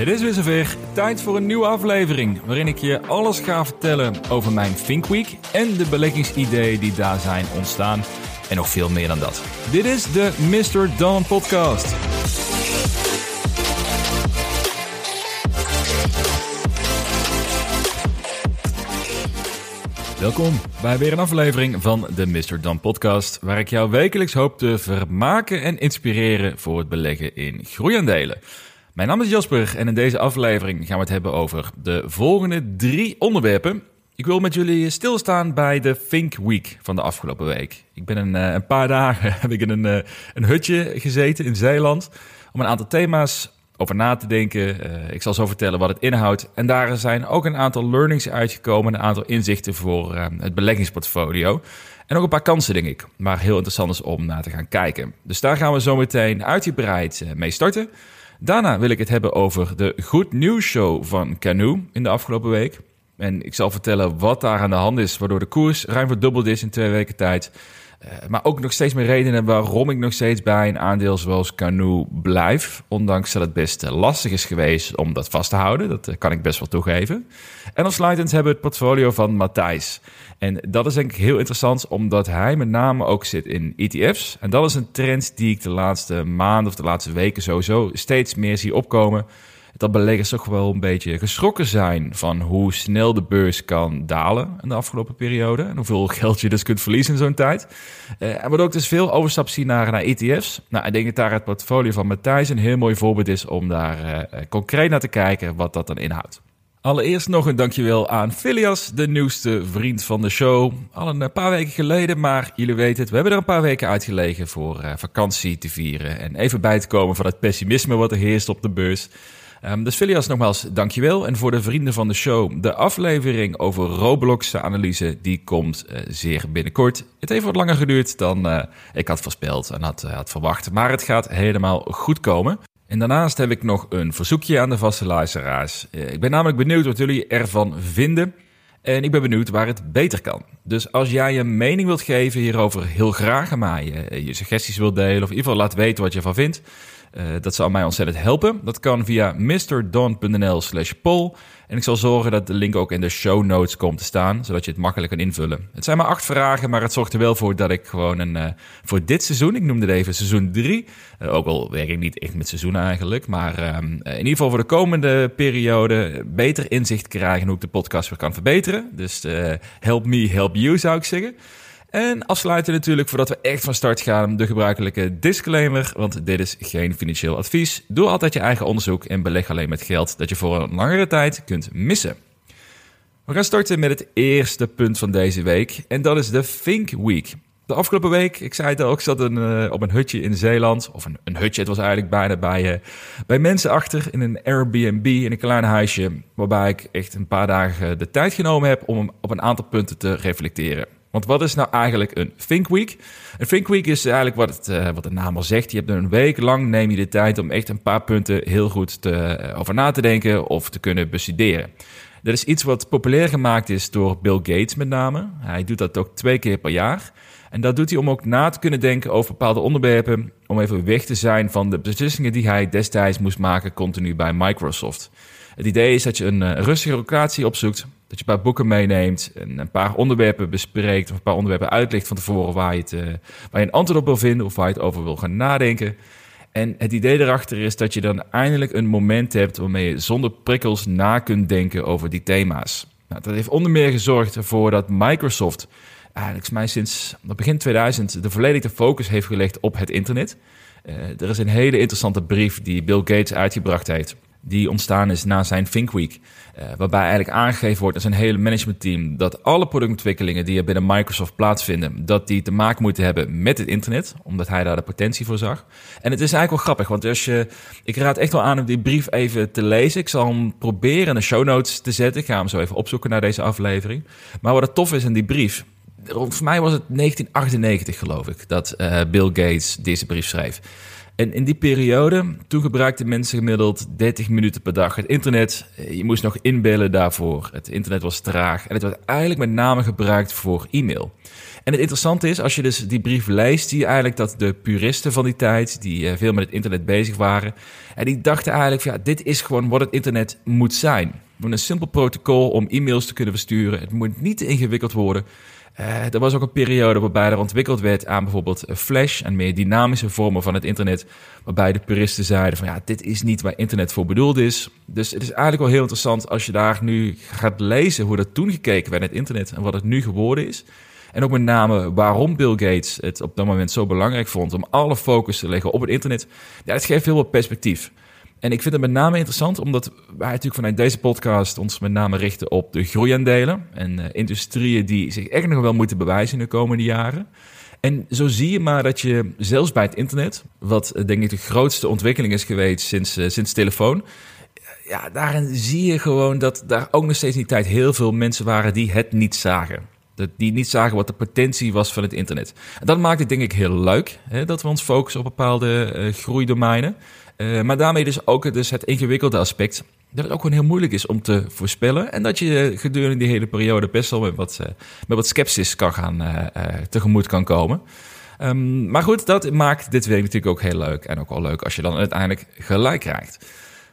Het is weer zover. Tijd voor een nieuwe aflevering. Waarin ik je alles ga vertellen over mijn Think Week. En de beleggingsideeën die daar zijn ontstaan. En nog veel meer dan dat. Dit is de Mr. Don Podcast. Welkom bij weer een aflevering van de Mr. Dan Podcast, waar ik jou wekelijks hoop te vermaken en inspireren voor het beleggen in groeiaandelen. Mijn naam is Jasper en in deze aflevering gaan we het hebben over de volgende drie onderwerpen. Ik wil met jullie stilstaan bij de Think Week van de afgelopen week. Ik ben een, eh, een paar dagen heb ik in een, eh, een hutje gezeten in Zeeland om een aantal thema's over na te denken. Uh, ik zal zo vertellen wat het inhoudt. En daar zijn ook een aantal learnings uitgekomen, een aantal inzichten voor het beleggingsportfolio. En ook een paar kansen, denk ik, maar heel interessant is om naar te gaan kijken. Dus daar gaan we zo meteen uitgebreid mee starten. Daarna wil ik het hebben over de Goed Nieuws Show van Canoe in de afgelopen week. En ik zal vertellen wat daar aan de hand is, waardoor de koers ruim verdubbeld is in twee weken tijd. Uh, maar ook nog steeds meer redenen waarom ik nog steeds bij een aandeel zoals Canoe blijf. Ondanks dat het best lastig is geweest om dat vast te houden. Dat uh, kan ik best wel toegeven. En als sluitend hebben we het portfolio van Matthijs. En dat is denk ik heel interessant, omdat hij met name ook zit in ETF's. En dat is een trend die ik de laatste maanden of de laatste weken sowieso steeds meer zie opkomen dat beleggers toch wel een beetje geschrokken zijn van hoe snel de beurs kan dalen in de afgelopen periode. En hoeveel geld je dus kunt verliezen in zo'n tijd. Uh, en wat ook dus veel overstap zien naar, naar ETF's. Nou, ik denk dat daar het portfolio van Matthijs een heel mooi voorbeeld is om daar uh, concreet naar te kijken wat dat dan inhoudt. Allereerst nog een dankjewel aan Filias, de nieuwste vriend van de show. Al een paar weken geleden, maar jullie weten het, we hebben er een paar weken uitgelegen voor uh, vakantie te vieren. En even bij te komen van het pessimisme wat er heerst op de beurs. Um, dus Filias, nogmaals, dankjewel. En voor de vrienden van de show, de aflevering over Roblox-analyse, die komt uh, zeer binnenkort. Het heeft wat langer geduurd dan ik had voorspeld en had, had verwacht. Maar het gaat helemaal goed komen. En daarnaast heb ik nog een verzoekje aan de vaste luisteraars. ik ben namelijk benieuwd wat jullie ervan vinden. En ik ben benieuwd waar het beter kan. Dus als jij je mening wilt geven hierover, heel graag aan mij. Je, je suggesties wilt delen of in ieder geval laat weten wat je ervan vindt. Uh, dat zal mij ontzettend helpen. Dat kan via mrdon.nl slash poll. En ik zal zorgen dat de link ook in de show notes komt te staan, zodat je het makkelijk kan invullen. Het zijn maar acht vragen, maar het zorgt er wel voor dat ik gewoon een, uh, voor dit seizoen, ik noemde het even seizoen 3, uh, ook al werk ik niet echt met seizoen eigenlijk, maar um, in ieder geval voor de komende periode beter inzicht krijgen hoe ik de podcast weer kan verbeteren. Dus help me, help you zou ik zeggen. En afsluiten natuurlijk voordat we echt van start gaan de gebruikelijke disclaimer, want dit is geen financieel advies. Doe altijd je eigen onderzoek en beleg alleen met geld dat je voor een langere tijd kunt missen. We gaan starten met het eerste punt van deze week en dat is de Think Week. De afgelopen week, ik zei het al, ik zat uh, op een hutje in Zeeland. Of een, een, hutje, het was eigenlijk bijna bij, uh, bij mensen achter in een Airbnb in een klein huisje. Waarbij ik echt een paar dagen de tijd genomen heb om op een aantal punten te reflecteren. Want wat is nou eigenlijk een Think Week? Een Think Week is eigenlijk wat, het, uh, wat de naam al zegt. Je hebt een week lang neem je de tijd om echt een paar punten heel goed te, uh, over na te denken of te kunnen bestuderen. Dat is iets wat populair gemaakt is door Bill Gates met name. Hij doet dat ook twee keer per jaar. En dat doet hij om ook na te kunnen denken over bepaalde onderwerpen. Om even weg te zijn van de beslissingen die hij destijds moest maken continu bij Microsoft. Het idee is dat je een, een rustige locatie opzoekt dat je een paar boeken meeneemt en een paar onderwerpen bespreekt of een paar onderwerpen uitlegt van tevoren waar je, het, uh, waar je een antwoord op wil vinden of waar je het over wil gaan nadenken. En het idee erachter is dat je dan eindelijk een moment hebt waarmee je zonder prikkels na kunt denken over die thema's. Nou, dat heeft onder meer gezorgd ervoor dat Microsoft eigenlijk mij sinds begin 2000 de volledige focus heeft gelegd op het internet. Uh, er is een hele interessante brief die Bill Gates uitgebracht heeft die ontstaan is na zijn Think Week. Uh, waarbij eigenlijk aangegeven wordt aan zijn hele managementteam dat alle productontwikkelingen die er binnen Microsoft plaatsvinden, dat die te maken moeten hebben met het internet, omdat hij daar de potentie voor zag. En het is eigenlijk wel grappig, want als je, ik raad echt wel aan om die brief even te lezen. Ik zal hem proberen in de show notes te zetten. Ik ga hem zo even opzoeken naar deze aflevering. Maar wat het tof is in die brief, voor mij was het 1998 geloof ik, dat uh, Bill Gates deze brief schreef. En in die periode, toen gebruikten mensen gemiddeld 30 minuten per dag het internet. Je moest nog inbellen daarvoor. Het internet was traag en het werd eigenlijk met name gebruikt voor e-mail. En het interessante is, als je dus die brief leest, zie je eigenlijk dat de puristen van die tijd, die eh, veel met het internet bezig waren, en die dachten eigenlijk, ja, dit is gewoon wat het internet moet zijn. Een simpel protocol om e-mails te kunnen versturen. Het moet niet te ingewikkeld worden. Uh, er was ook een periode waarbij er ontwikkeld werd aan bijvoorbeeld Flash en meer dynamische vormen van het internet. Waarbij de puristen zeiden van ja, dit is niet waar internet voor bedoeld is. Dus het is eigenlijk wel heel interessant als je daar nu gaat lezen hoe dat toen gekeken werd in het internet en wat het nu geworden is. En ook met name waarom Bill Gates het op dat moment zo belangrijk vond om alle focus te leggen op het internet. Ja, dat geeft heel veel perspectief. En ik vind het met name interessant omdat wij natuurlijk vanuit deze podcast ons met name richten op de groeiaandelen en uh, industrieën die zich echt nog wel moeten bewijzen in de komende jaren. En zo zie je maar dat je zelfs bij het internet, wat uh, denk ik de grootste ontwikkeling is geweest sinds, uh, sinds telefoon, ja, daarin zie je gewoon dat daar ook nog steeds in die tijd heel veel mensen waren die het niet zagen. Die niet zagen wat de potentie was van het internet. En dat maakt het denk ik heel leuk, hè, dat we ons focussen op bepaalde uh, groeidomeinen. Uh, maar daarmee dus ook dus het ingewikkelde aspect dat het ook gewoon heel moeilijk is om te voorspellen. En dat je gedurende die hele periode best wel met wat, uh, wat sceptisch kan gaan, tegemoet kan komen. Um, maar goed, dat maakt dit week natuurlijk ook heel leuk. En ook wel leuk als je dan uiteindelijk gelijk krijgt.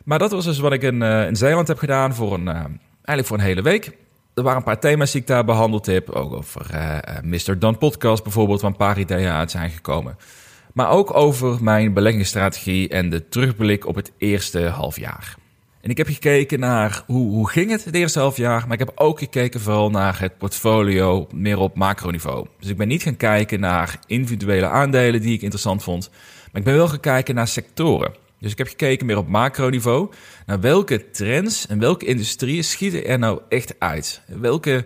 Maar dat was dus wat ik in, in Zeeland heb gedaan voor een, eigenlijk voor een hele week er waren een paar thema's die ik daar behandeld heb. Ook over uh, Mr. Dan Podcast bijvoorbeeld, waar een paar ideeën uit zijn gekomen. Maar ook over mijn beleggingsstrategie en de terugblik op het eerste halfjaar. En ik heb gekeken naar hoe, hoe ging het het eerste halfjaar, maar ik heb ook gekeken vooral naar het portfolio meer op macroniveau. Dus ik ben niet gaan kijken naar individuele aandelen die ik interessant vond, maar ik ben wel gaan kijken naar sectoren. Dus ik heb gekeken meer op macroniveau naar welke trends en welke industrieën schieten er nou echt uit. Welke,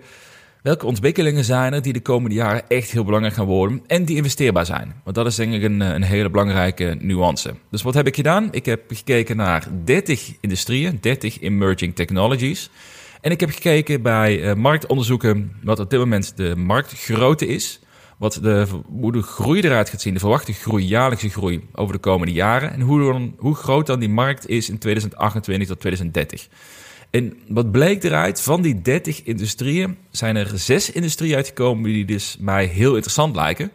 welke ontwikkelingen zijn er die de komende jaren echt heel belangrijk gaan worden en die investeerbaar zijn. Want dat is denk ik een, een hele belangrijke nuance. Dus wat heb ik gedaan? Ik heb gekeken naar 30 industrieën, 30 emerging technologies. En ik heb gekeken bij uh, marktonderzoeken wat op dit moment de marktgrootte is wat de, hoe de groei eruit gaat zien, de verwachte groei, jaarlijkse groei over de komende jaren. En hoe, hoe groot dan die markt is in 2028 tot 2030. En wat bleek eruit, van die 30 industrieën zijn er zes industrieën uitgekomen die dus mij heel interessant lijken.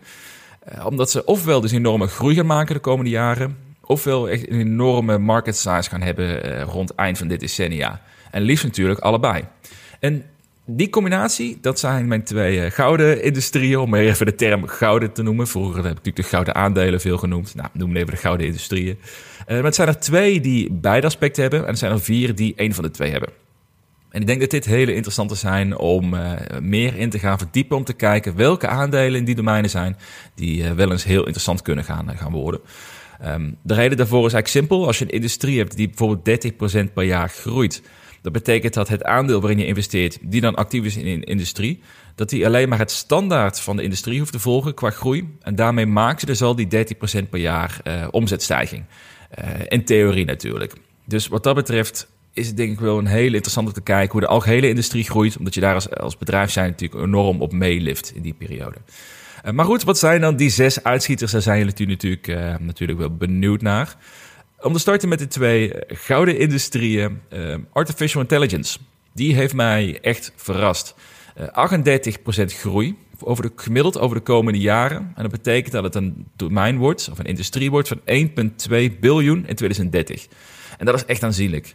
Eh, omdat ze ofwel dus enorme groei gaan maken de komende jaren, ofwel echt een enorme market size gaan hebben eh, rond eind van dit decennia. En liefst natuurlijk allebei. En die combinatie, dat zijn mijn twee uh, gouden industrieën, om even de term gouden te noemen. Vroeger heb ik natuurlijk de gouden aandelen veel genoemd. Nou, noem even de gouden industrieën. Uh, maar het zijn er twee die beide aspecten hebben en er zijn er vier die één van de twee hebben. En ik denk dat dit hele interessante zijn om uh, meer in te gaan verdiepen, om te kijken welke aandelen in die domeinen zijn die wel eens heel interessant kunnen gaan, gaan worden. Um, de reden daarvoor is eigenlijk simpel. Als je een industrie hebt die bijvoorbeeld 30% per jaar groeit, dat betekent dat het aandeel waarin je investeert, die dan actief is in de industrie, dat die alleen maar het standaard van de industrie hoeft te volgen qua groei. En daarmee maakt ze dus al die 30% per jaar uh, omzetstijging. Uh, in theorie natuurlijk. Dus wat dat betreft is het denk ik wel een hele interessant om te kijken hoe de algehele industrie groeit. Omdat je daar als, als bedrijf zijn natuurlijk enorm op meelift in die periode. Uh, maar goed, wat zijn dan die zes uitschieters? Daar zijn jullie natuurlijk, natuurlijk wel benieuwd naar. Om te starten met de twee eh, gouden industrieën. Uh, artificial intelligence. Die heeft mij echt verrast. Uh, 38% groei over de, gemiddeld over de komende jaren. En dat betekent dat het een domein wordt, of een industrie wordt, van 1,2 biljoen in 2030. En dat is echt aanzienlijk.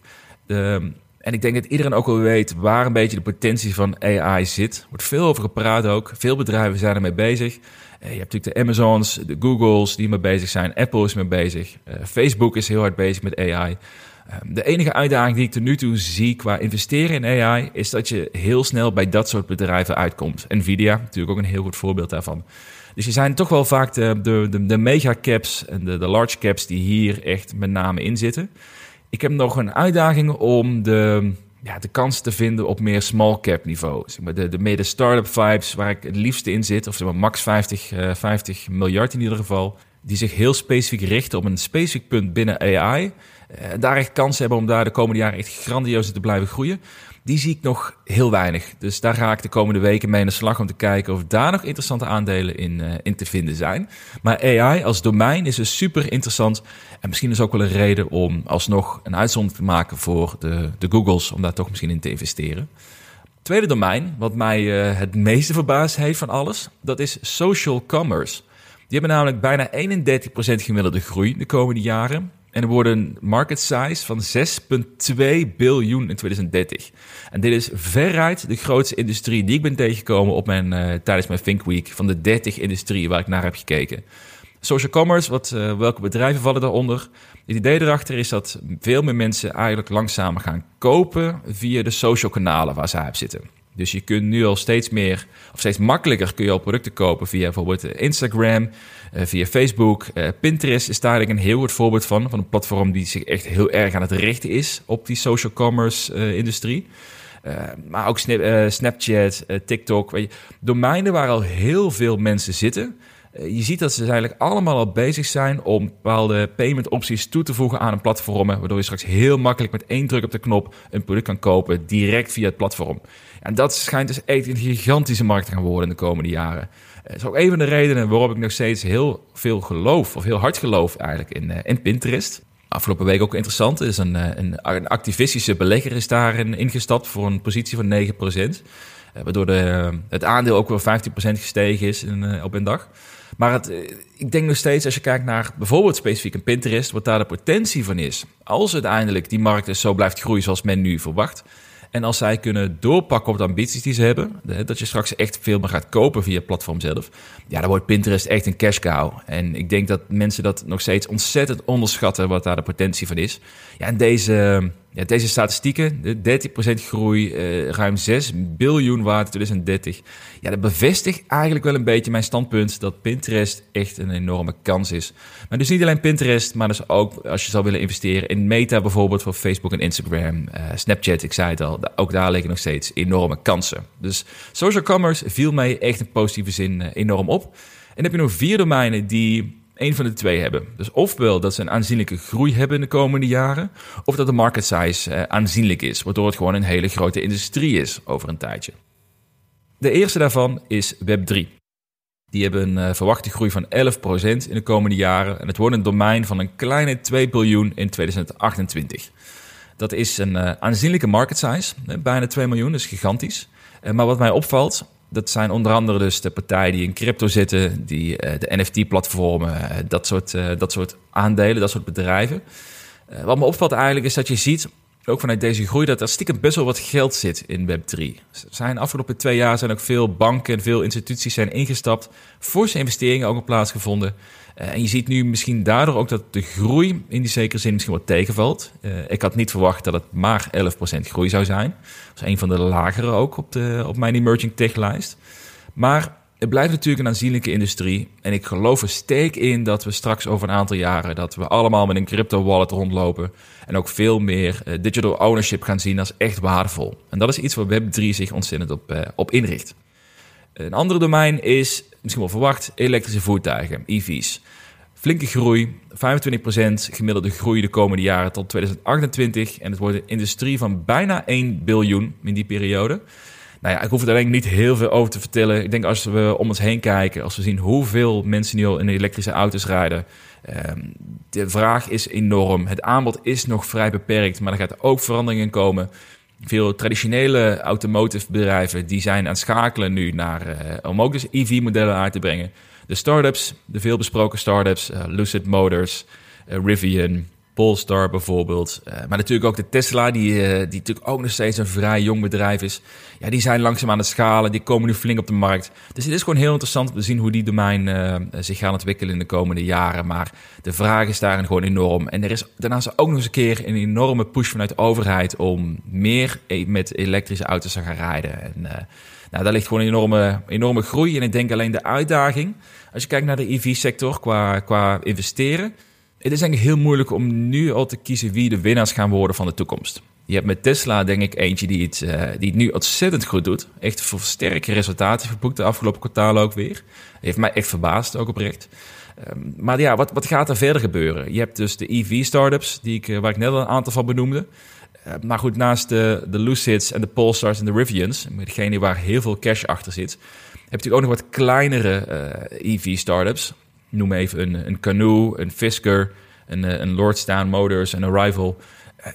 En ik denk dat iedereen ook wel weet waar een beetje de potentie van AI zit. Er wordt veel over gepraat ook. Veel bedrijven zijn ermee bezig. Eh, je hebt natuurlijk de Amazons, de Googles die mee bezig zijn. Apple is mee bezig. Uh, Facebook is heel hard bezig met AI. Uh, de enige uitdaging die ik tot nu toe zie qua investeren in AI... is dat je heel snel bij dat soort bedrijven uitkomt. Nvidia, natuurlijk ook een heel goed voorbeeld daarvan. Dus je zijn toch wel vaak de, de, de, de mega caps en de, de large caps die hier echt met name in zitten. Ik heb nog een uitdaging om de ja, de kans te vinden op meer small cap niveau. Maar de, de mede start-up vibes waar ik het liefste in zit, of zeg maar max 50, uh, 50 miljard in ieder geval, die zich heel specifiek richten op een specifiek punt binnen AI. Uh, daar echt kans hebben om daar de komende jaren echt grandioos te blijven groeien. Die zie ik nog heel weinig. Dus daar ga ik de komende weken mee in de slag om te kijken of daar nog interessante aandelen in, uh, in te vinden zijn. Maar AI als domein is dus super interessant. En misschien is ook wel een reden om alsnog een uitzondering te maken voor de, de Googles, om daar toch misschien in te investeren. Tweede domein, wat mij uh, het meeste verbaasd heeft van alles, dat is social commerce. Die hebben namelijk bijna 31% gemiddelde groei de komende jaren. En er wordt een market size van 6,2 biljoen in 2030. En dit is veruit de grootste industrie die ik ben tegengekomen op mijn, uh, tijdens mijn Think Week van de 30 industrieën waar ik naar heb gekeken. Social commerce, wat, uh, welke bedrijven vallen daaronder? Het idee erachter is dat veel meer mensen eigenlijk langzamer gaan kopen via de social kanalen waar zij op zitten. Dus je kunt nu al steeds meer, of steeds makkelijker kun je al producten kopen via bijvoorbeeld Instagram, uh, via Facebook. Uh, Pinterest is daar eigenlijk een heel goed voorbeeld van. Van een platform die zich echt heel erg aan het richten is op die social commerce industrie. maar ook Snap, Snapchat, TikTok. Weet je, domeinen waar al heel veel mensen zitten. je ziet dat ze eigenlijk allemaal al bezig zijn om bepaalde payment opties toe te voegen aan een platform. Waardoor je straks heel makkelijk met één druk op de knop een product kan kopen direct via het platform. En dat schijnt dus echt een gigantische markt te gaan worden in de komende jaren. Dat is ook een van de redenen waarom ik nog steeds heel veel geloof, of heel hard geloof eigenlijk, in, uh, in Pinterest. Afgelopen week ook interessant. Er is een, eh, een, een, activistische belegger is daarin ingestapt voor een positie van 9%. Uh, waardoor de, het aandeel ook wel 15% gestegen is in, op een dag. Maar het, ik denk nog steeds, als je kijkt naar bijvoorbeeld specifiek een Pinterest, wat daar de potentie van is. Als uiteindelijk die markt dus zo blijft groeien zoals men nu verwacht en als zij kunnen doorpakken op de ambities die ze hebben, dat je straks echt veel meer gaat kopen via het platform zelf, ja, dan wordt Pinterest echt een cash cow. En ik denk dat mensen dat nog steeds ontzettend onderschatten wat daar de potentie van is. Ja, en deze ja, deze statistieken, de 30% groei, uh, ruim 6 biljoen waard in 2030. Ja, dat bevestigt eigenlijk wel een beetje mijn standpunt dat Pinterest echt een enorme kans is. Maar dus niet alleen Pinterest, maar dus ook als je zou willen investeren in Meta bijvoorbeeld voor Facebook en Instagram, uh, Snapchat, ik zei het al, ook daar liggen nog steeds enorme kansen. Dus social commerce viel mij echt in positieve zin uh, enorm op. En dan heb je nog vier domeinen die een van de twee hebben. Dus ofwel dat ze een aanzienlijke groei hebben in de komende jaren, of dat de market size uh, aanzienlijk is, waardoor het gewoon een hele grote industrie is over een tijdje. De eerste daarvan is Web3. Die hebben een uh, verwachte groei van 11% in de komende jaren en het wordt een domein van een kleine 2 biljoen in 2028. Dat is een uh, aanzienlijke market size, bijna 2 miljoen, dat is gigantisch. maar wat mij opvalt, dat zijn onder andere dus de partijen die in crypto zitten, die uh, de NFT-platformen, uh, dat, soort, uh, dat soort aandelen, dat soort bedrijven. wat me opvalt eigenlijk is dat je ziet, ook vanuit deze groei, dat er stiekem best wel wat geld zit in Web3. Zijn afgelopen twee jaar zijn ook veel banken en veel instituties zijn ingestapt, forse investeringen ook op plaatsgevonden. Uh, en je ziet nu misschien daardoor ook dat de groei in die zekere zin misschien wat tegenvalt. Uh, ik had niet verwacht dat het maar 11% groei zou zijn. Dat is een van de lagere ook op, de, op mijn emerging tech lijst. Maar het blijft natuurlijk een aanzienlijke industrie. En ik geloof er steek in dat we straks over een aantal jaren... dat we allemaal met een crypto wallet rondlopen... en ook veel meer uh, digital ownership gaan zien als echt waardevol. En dat is iets waar Web3 zich ontzettend op, op inricht. Een ander domein is, misschien wel verwacht, elektrische voertuigen, EV's. Flinke groei, 25% gemiddelde groei de komende jaren tot 2028. En het wordt een industrie van bijna 1 biljoen in die periode. Nou ja, ik hoef er alleen niet heel veel over te vertellen. Ik denk als we om ons heen kijken, als we zien hoeveel mensen nu al in elektrische auto's rijden. Um, de vraag is enorm. Het aanbod is nog vrij beperkt, maar er gaat ook veranderingen komen. Veel traditionele automotive bedrijven die zijn aan het schakelen nu naar, uh, om ook dus EV-modellen uit te brengen. De startups, de veelbesproken startups, uh, Lucid Motors, uh, Rivian, Polestar bijvoorbeeld. Uh, maar natuurlijk ook de Tesla, die, uh, die natuurlijk ook nog steeds een vrij jong bedrijf is. Ja, die zijn langzaam aan het schalen, die komen nu flink op de markt. Dus het is gewoon heel interessant om te zien hoe die domein uh, zich gaan ontwikkelen in de komende jaren. Maar de vraag is daarin gewoon enorm. En er is daarnaast ook nog eens een keer een enorme push vanuit de overheid om meer e-, met elektrische auto's te gaan rijden. En nou, daar ligt gewoon een enorme, enorme groei. En ik denk alleen de uitdaging, als je kijkt naar de EV-sector qua, qua investeren het is eigenlijk heel moeilijk om nu al te kiezen wie de winnaars gaan worden van de toekomst. Je hebt met Tesla, denk ik, eentje die het, uh, die het nu ontzettend goed doet. Echt sterke resultaten geboekt de afgelopen kwartaal ook weer. Heeft mij echt verbaasd, ook oprecht. Ehm, maar ja, wat, wat gaat er verder gebeuren? Je hebt dus de EV-startups, die ik, waar ik net al een aantal van benoemde. maar goed, naast de, de Lucids en de Polestars en de Rivians, degene waar heel veel cash achter zit, heb je ook nog wat kleinere EV-startups. Noem even een, een Canoe, een Fisker, een, een Lordstown Motors, een Arrival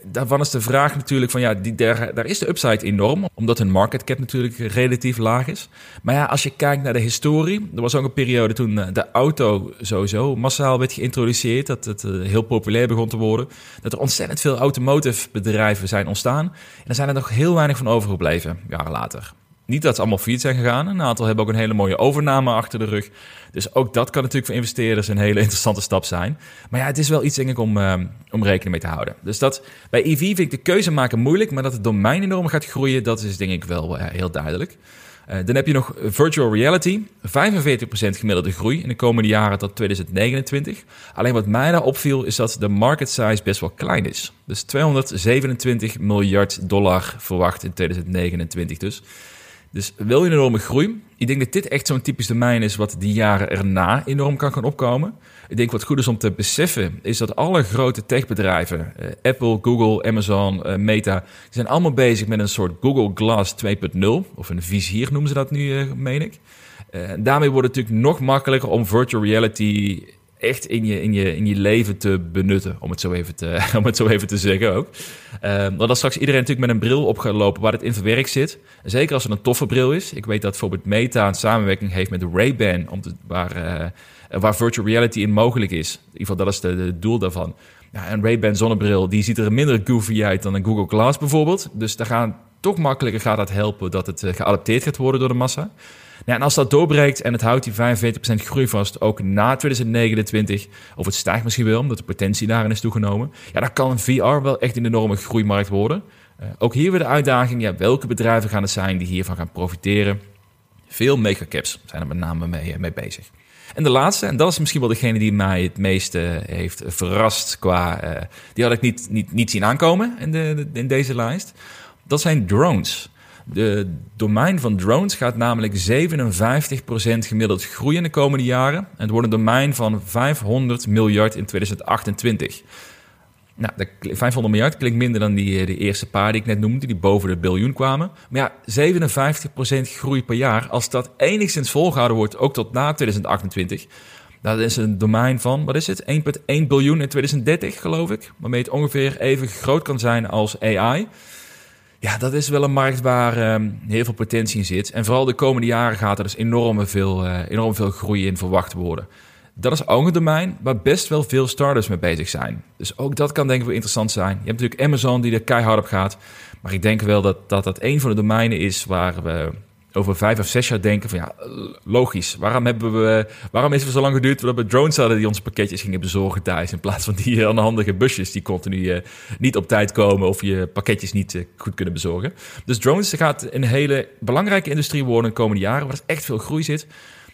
daarvan is de vraag natuurlijk van ja, die, daar, is de upside enorm, omdat hun market cap natuurlijk relatief laag is. Maar ja, als je kijkt naar de historie, er was ook een periode toen eh, de auto sowieso massaal werd geïntroduceerd, dat het eh, heel populair begon te worden, dat er ontzettend veel automotive bedrijven zijn ontstaan. En er zijn er nog heel weinig van overgebleven, jaren later. Niet dat ze allemaal failliet zijn gegaan. Een aantal hebben ook een hele mooie overname achter de rug. Dus ook dat kan natuurlijk voor investeerders een hele interessante stap zijn. Maar ja, het is wel iets denk ik om, uh, om rekening mee te houden. Dus dat bij EV vind ik de keuze maken moeilijk. Maar dat het domein enorm gaat groeien, dat is denk ik wel uh, heel duidelijk. Uh, dan heb je nog virtual reality. 45% gemiddelde groei in de komende jaren tot 2029. Alleen wat mij daar opviel is dat de market size best wel klein is. Dus 227 miljard dollar verwacht in 2029 dus. Dus wil je een enorme groei? Ik denk dat dit echt zo'n typisch domein is wat die jaren erna enorm kan gaan opkomen. Ik denk wat goed is om te beseffen, is dat alle grote techbedrijven, uh, Apple, Google, Amazon, uh, Meta, zijn allemaal bezig met een soort Google Glass 2.0, of een vizier noemen ze dat nu, uh, meen ik. daarmee wordt het natuurlijk nog makkelijker om virtual reality echt in je, in, je, in je leven te benutten, om het zo even te, om het zo even te zeggen ook. Uh, want als straks iedereen natuurlijk met een bril op lopen waar het in verwerkt zit, zeker als het een toffe bril is. Ik weet dat bijvoorbeeld Meta een samenwerking heeft met Ray-Ban, om waar, uh, waar virtual reality in mogelijk is. In ieder geval, dat is het doel daarvan. Ja, een Ray-Ban zonnebril, die ziet er minder goofy uit dan een Google Glass bijvoorbeeld. Dus daar gaan toch makkelijker gaat dat helpen dat het eh, geadapteerd gaat worden door de massa. Ja, en als dat doorbreekt en het houdt die 45% groei vast, ook na 2029, of het stijgt misschien wel, omdat de potentie daarin is toegenomen, ja, dan kan VR wel echt een enorme groeimarkt worden. Uh, ook hier weer de uitdaging, ja, welke bedrijven gaan het zijn die hiervan gaan profiteren? Veel megacaps zijn er met name mee, eh, mee bezig. En de laatste, en dat is misschien wel degene die mij het meeste heeft verrast qua... Die had ik niet, niet, niet zien aankomen in, de, in deze lijst. Dat zijn drones. De domein van drones gaat namelijk 57% gemiddeld groeien de komende jaren. En het wordt een domein van 500 miljard in 2028. Nou, de 500 miljard klinkt minder dan die, eh, de eerste paar die ik net noemde, die boven de biljoen kwamen. Maar ja, 57% groei per jaar. Als dat enigszins volgehouden wordt, ook tot na 2028, dat is een domein van, wat is het? 1,1 biljoen in 2030, geloof ik. Waarmee het ongeveer even groot kan zijn als AI. Ja, dat is wel een markt waar um, heel veel potentie in zit. En vooral de komende jaren gaat er dus enorm veel, uh, enorm veel groei in verwacht worden. Dat is ook een domein waar best wel veel startups mee bezig zijn. Dus ook dat kan denk ik wel interessant zijn. Je hebt natuurlijk Amazon die er keihard op gaat. Maar ik denk wel dat dat, dat een van de domeinen is waar we over vijf of zes jaar denken van ja, logisch. Waarom, hebben we, waarom is het zo lang geduurd voordat we drones hadden die onze pakketjes gingen bezorgen thuis? In plaats van die handige busjes die continu uh, niet op tijd komen of je pakketjes niet uh, goed kunnen bezorgen. Dus drones gaat een hele belangrijke industrie worden de komende jaren, waar echt veel groei zit.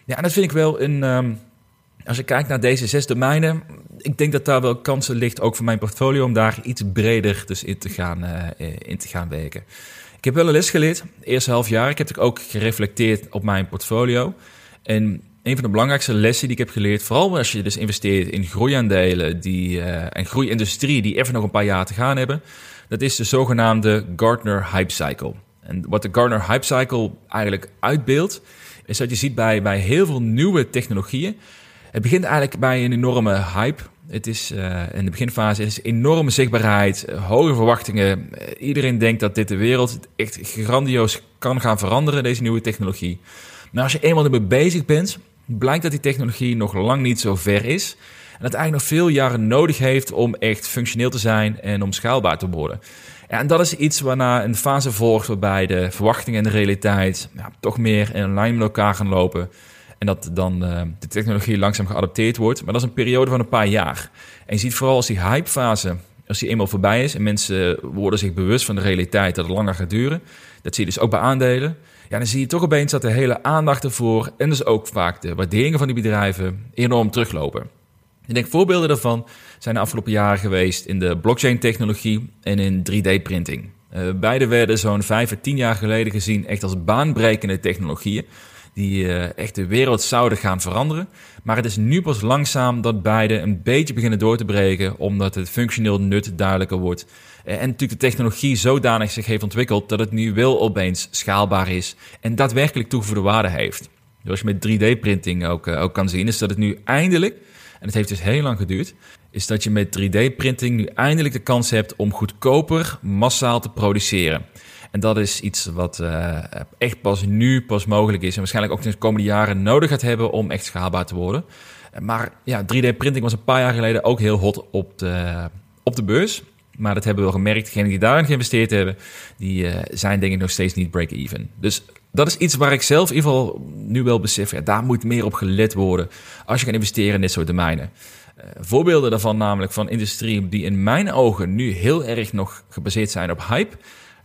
Ja, en dat vind ik wel een... Um, als je kijkt naar deze zes domeinen, ik denk dat daar wel kansen ligt, ook voor mijn portfolio, om daar iets breder dus in te gaan, in te gaan werken. Ik heb wel een les geleerd, eerste half jaar. Ik heb ook gereflecteerd op mijn portfolio. En een van de belangrijkste lessen die ik heb geleerd, vooral als je dus investeert in groeiaandelen die, uh, en groeiindustrie die even nog een paar jaar te gaan hebben, dat is de zogenaamde Gartner Hype Cycle. En wat de Gartner Hype Cycle eigenlijk uitbeeldt, is dat je ziet bij, bij heel veel nieuwe technologieën, het begint eigenlijk bij een enorme hype. Het is uh, in de beginfase is enorme zichtbaarheid, uh, hoge verwachtingen. Uh, iedereen denkt dat dit de wereld echt grandioos kan gaan veranderen, deze nieuwe technologie. Maar als je eenmaal ermee bezig bent, blijkt dat die technologie nog lang niet zo ver is. En dat eigenlijk nog veel jaren nodig heeft om echt functioneel te zijn en om schaalbaar te worden. En dat is iets waarna een fase volgt waarbij de verwachtingen en de realiteit ja, toch meer in lijn met elkaar gaan lopen. En dat dan uh, de technologie langzaam geadapteerd wordt. Maar dat is een periode van een paar jaar. En je ziet vooral als die hypefase, als die eenmaal voorbij is... en mensen worden zich bewust van de realiteit dat het langer gaat duren... dat zie je dus ook bij aandelen... Ja, dan zie je toch opeens dat de hele aandacht ervoor... en dus ook vaak de waarderingen van die bedrijven enorm teruglopen. Ik denk voorbeelden daarvan zijn de afgelopen jaren geweest... in de blockchain-technologie en in 3D-printing. Uh, beide werden zo'n vijf à tien jaar geleden gezien echt als baanbrekende technologieën die echt de wereld zouden gaan veranderen. Maar het is nu pas langzaam dat beide een beetje beginnen door te breken, omdat het functioneel nut duidelijker wordt. En natuurlijk de technologie zodanig zich heeft ontwikkeld dat het nu wel opeens schaalbaar is en daadwerkelijk toegevoegde waarde heeft. Zoals je met 3D-printing ook, ook kan zien, is dat het nu eindelijk, en het heeft dus heel lang geduurd, is dat je met 3D-printing nu eindelijk de kans hebt om goedkoper massaal te produceren. En dat is iets wat uh, echt pas nu pas mogelijk is en waarschijnlijk ook de komende jaren nodig gaat hebben om echt schaalbaar te worden. Maar ja, 3D-printing was een paar jaar geleden ook heel hot op de, op de beurs. Maar dat hebben we wel gemerkt. Degenen die daarin geïnvesteerd hebben, die uh, zijn denk ik nog steeds niet break-even. Dus dat is iets waar ik zelf in ieder geval nu wel besef. Ja, daar moet meer op gelet worden als je gaat investeren in dit soort domeinen. Voorbeelden daarvan namelijk van industrie die in mijn ogen nu heel erg nog gebaseerd zijn op hype.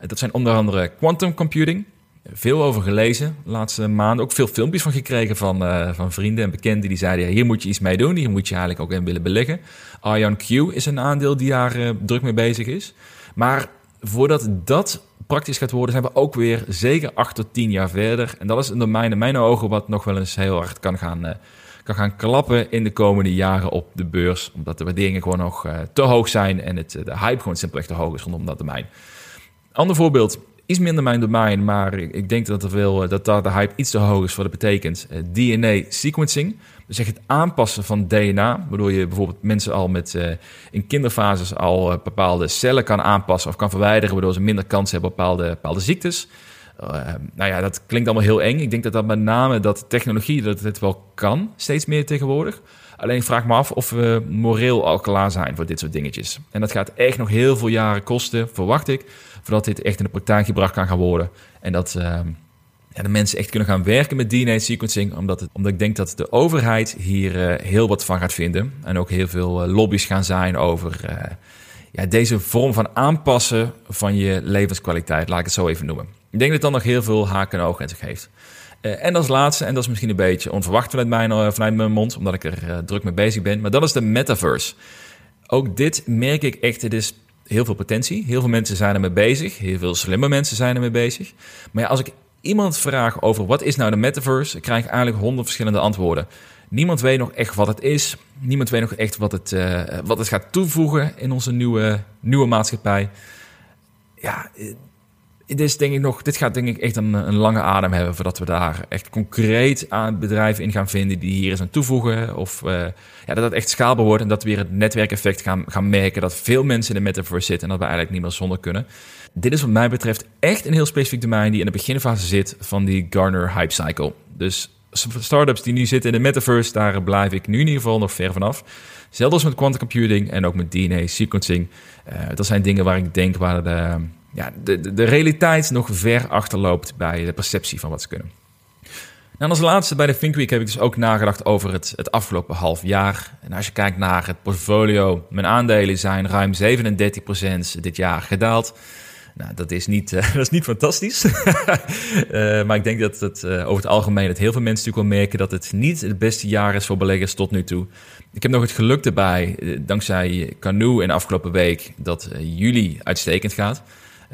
Uh, dat zijn onder andere quantum computing. Veel over gelezen de laatste maanden. Ook veel filmpjes van gekregen van, uh, van vrienden en bekenden die zeiden... Ja, hier moet je iets mee doen, hier moet je eigenlijk ook in willen beleggen. Ion Q is een aandeel die daar druk mee bezig is. Maar voordat dat praktisch gaat worden, zijn we ook weer zeker acht tot tien jaar verder. En dat is een domein in mijn ogen wat nog wel eens heel hard kan gaan, kan gaan klappen in de komende jaren op de beurs. Omdat de waarderingen gewoon nog te hoog zijn en het, de hype gewoon simpelweg te hoog is rondom dat domein. Ander voorbeeld, iets minder mijn domein, maar ik denk dat, er veel, dat daar de hype iets te hoog is voor dat betekent. Uh, DNA sequencing. Dus het aanpassen van DNA, waardoor je bijvoorbeeld mensen al met uh, in kinderfases al bepaalde cellen kan aanpassen of kan verwijderen, waardoor ze minder kans hebben op bepaalde, bepaalde ziektes. Uh, nou ja, dat klinkt allemaal heel eng. Ik denk dat dat met name dat technologie dat het wel kan, steeds meer tegenwoordig. Alleen vraag me af of we moreel al klaar zijn voor dit soort dingetjes. En dat gaat echt nog heel veel jaren kosten, verwacht ik, voordat dit echt in de praktijk gebracht kan gaan worden. En dat ja, de mensen echt kunnen gaan werken met DNA sequencing. Omdat, het, omdat ik denk dat de overheid hier uh, heel wat van gaat vinden. En ook heel veel uh, lobby's gaan zijn over uh, ja, deze vorm van aanpassen van je levenskwaliteit. Laat ik het zo even noemen. Ik denk dat dat nog heel veel haken en ogen in zich heeft. En als laatste, en dat is misschien een beetje onverwacht vanuit mijn, vanuit mijn mond, omdat ik er druk mee bezig ben. Maar dat is de metaverse. Ook dit merk ik echt. Het is heel veel potentie. Heel veel mensen zijn ermee bezig. Heel veel slimme mensen zijn ermee bezig. Maar als ik iemand vraagt over wat is nou de metaverse, krijg ik eigenlijk honderd verschillende antwoorden. Niemand weet nog echt wat het is. Niemand weet nog echt wat het, wat het gaat toevoegen in onze nieuwe, nieuwe maatschappij. Ja, dit, is denk ik nog, dit gaat denk ik echt een, een lange adem hebben voordat we daar echt concreet aan bedrijven in gaan vinden die hier eens aan toevoegen. Of uh, ja, dat het echt schaalbaar wordt en dat we weer het netwerkeffect gaan, gaan merken. Dat veel mensen in de metaverse zitten en dat we eigenlijk niet meer zonder kunnen. Dit is wat mij betreft echt een heel specifiek domein die in de beginfase zit van die Garner hype cycle. Dus startups die nu zitten in de metaverse, daar blijf ik nu in ieder geval nog ver vanaf. Zelfs met quantum computing en ook met DNA sequencing. Uh, dat zijn dingen waar ik denk waar de, ja, de, de realiteit nog ver achterloopt bij de perceptie van wat ze kunnen. Nou, als laatste bij de Think Week heb ik dus ook nagedacht over het, het afgelopen half jaar. En als je kijkt naar het portfolio, mijn aandelen zijn ruim 37% dit jaar gedaald. Nou, dat is niet, uh, dat is niet fantastisch. uh, maar ik denk dat het uh, over het algemeen dat heel veel mensen natuurlijk wel merken dat het niet het beste jaar is voor beleggers tot nu toe. Ik heb nog het geluk erbij, dankzij Canoe de afgelopen week, dat juli uitstekend gaat.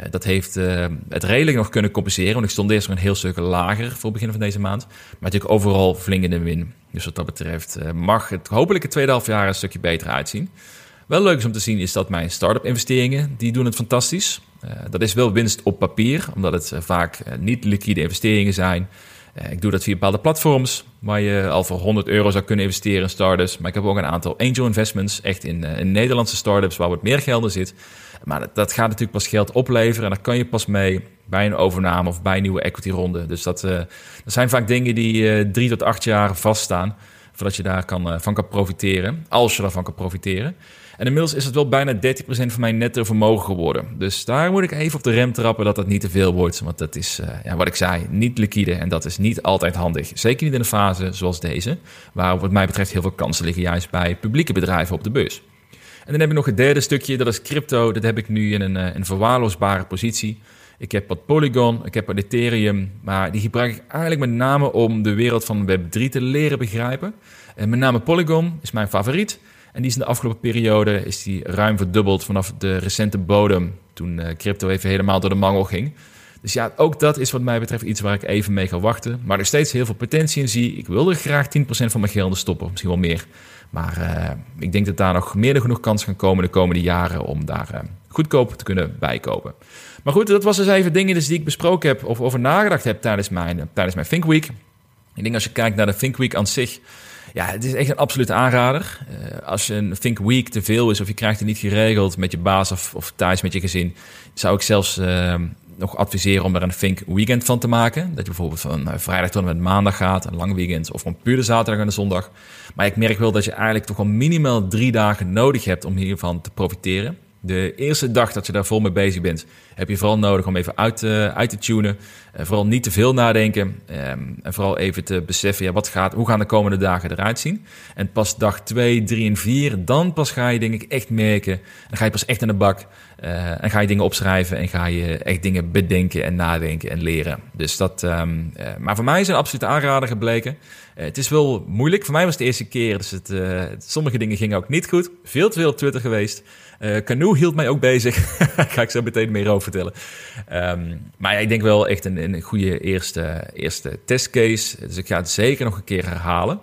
Dat heeft het redelijk nog kunnen compenseren, want ik stond eerst nog een heel stuk lager voor het begin van deze maand. Maar natuurlijk overal flink in de win. Dus wat dat betreft mag het hopelijk het tweede half jaar een stukje beter uitzien. Wel leuk is om te zien is dat mijn start-up investeringen, die doen het fantastisch. Dat is wel winst op papier, omdat het vaak niet liquide investeringen zijn. ik doe dat via bepaalde platforms, waar je al voor 100 euro zou kunnen investeren in startups. Maar ik heb ook een aantal angel investments, echt in, in Nederlandse startups, waar wat meer geld in zit. Maar dat, gaat natuurlijk pas geld opleveren en daar kan je pas mee bij een overname of bij een nieuwe equity ronde. Dus dat, dat zijn vaak dingen die drie tot acht jaar vaststaan, voordat je daar kan, van kan profiteren, als je daarvan kan profiteren. En inmiddels is het wel bijna 30% van mijn netto vermogen geworden. Dus daar moet ik even op de rem trappen dat dat niet te veel wordt. Want dat is, ja, wat ik zei, niet liquide. En dat is niet altijd handig. Zeker niet in een fase zoals deze. Waar wat mij betreft heel veel kansen liggen juist bij publieke bedrijven op de beurs. En dan heb ik nog het derde stukje, dat is crypto. Dat heb ik nu in een, eh, een verwaarloosbare positie. Ik heb wat Polygon, ik heb wat Ethereum, maar die gebruik ik eigenlijk met name om de wereld van Web3 te leren begrijpen. En met name Polygon is mijn favoriet. En die is in de afgelopen periode is die ruim verdubbeld vanaf de recente bodem. Toen uh, crypto even helemaal door de mangel ging. Dus ja, ook dat is wat mij betreft iets waar ik even mee ga wachten. Maar er steeds heel veel potentie in zie. Ik wil er graag 10% van mijn geld stoppen, misschien wel meer. Maar uh, ik denk dat daar nog meer dan genoeg kans gaan komen de komende jaren om daar uh, goedkoop te kunnen bijkopen. Maar goed, dat was dus even dingen dus die ik besproken heb of over nagedacht heb tijdens mijn, uh, tijdens mijn Think Week. Ik denk als je kijkt naar de Think Week aan zich, ja, het is echt een absolute aanrader. als je een Think Week te veel is of je krijgt het niet geregeld met je baas of, of thuis met je gezin, zou ik zelfs nog adviseren om er een Think Weekend van te maken. Dat je bijvoorbeeld van vrijdag tot en met maandag gaat, een lang weekend, of van puur de zaterdag en de zondag. Maar ik merk wel dat je eigenlijk toch al minimaal drie dagen nodig hebt om hiervan te profiteren. De eerste dag dat je daar vol mee bezig bent, heb je vooral nodig om even uit, uh, uit te tunen. Uh, vooral niet te veel nadenken. Um, en vooral even te beseffen, ja, wat gaat, hoe gaan de komende dagen eruit zien? En pas dag 2, 3 en 4, dan pas ga je denk ik echt merken. Dan ga je pas echt in de bak. Uh, en ga je dingen opschrijven en ga je echt dingen bedenken en nadenken en leren. Dus dat, um, maar voor mij is een absolute aanrader gebleken. het is wel moeilijk. Voor mij was het de eerste keer, dus het, sommige dingen gingen ook niet goed. Veel te veel op Twitter geweest. Uh, hield mij ook bezig. Ga ik zo meteen meer over vertellen. Um, maar ja, ik denk wel echt een, een goede eerste, eerste testcase. Dus ik ga het zeker nog een keer herhalen.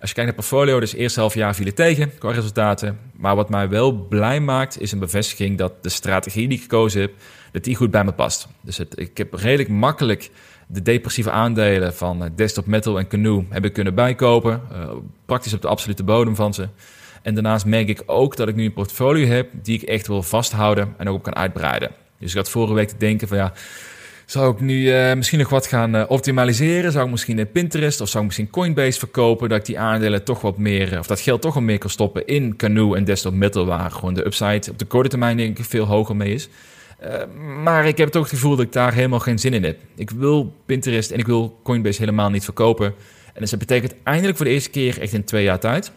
Als je kijkt naar portfolio, dus eerste half jaar vielen tegen qua resultaten. Maar wat mij wel blij maakt, is een bevestiging dat de strategie die ik gekozen heb, dat die goed bij me past. Dus het, ik heb redelijk makkelijk de depressieve aandelen van eh, Desktop Metal en Canoe hebben kunnen bijkopen. Uh, praktisch op de absolute bodem van ze. En daarnaast merk ik ook dat ik nu een portfolio heb die ik echt wil vasthouden en ook op kan uitbreiden. Dus ik had vorige week te denken van ja, zou ik nu uh, misschien nog wat gaan uh, optimaliseren? Zou ik misschien in Pinterest of zou ik misschien Coinbase verkopen? Dat ik die aandelen toch wat meer, of dat geld toch wat meer kan stoppen in Canoe en Desktop Metal, waar gewoon de upside op de korte termijn denk ik veel hoger mee is. Maar ik heb toch het gevoel dat ik daar helemaal geen zin in heb. Ik wil Pinterest en ik wil Coinbase helemaal niet verkopen. En dus dat betekent eindelijk voor de eerste keer echt in twee jaar tijd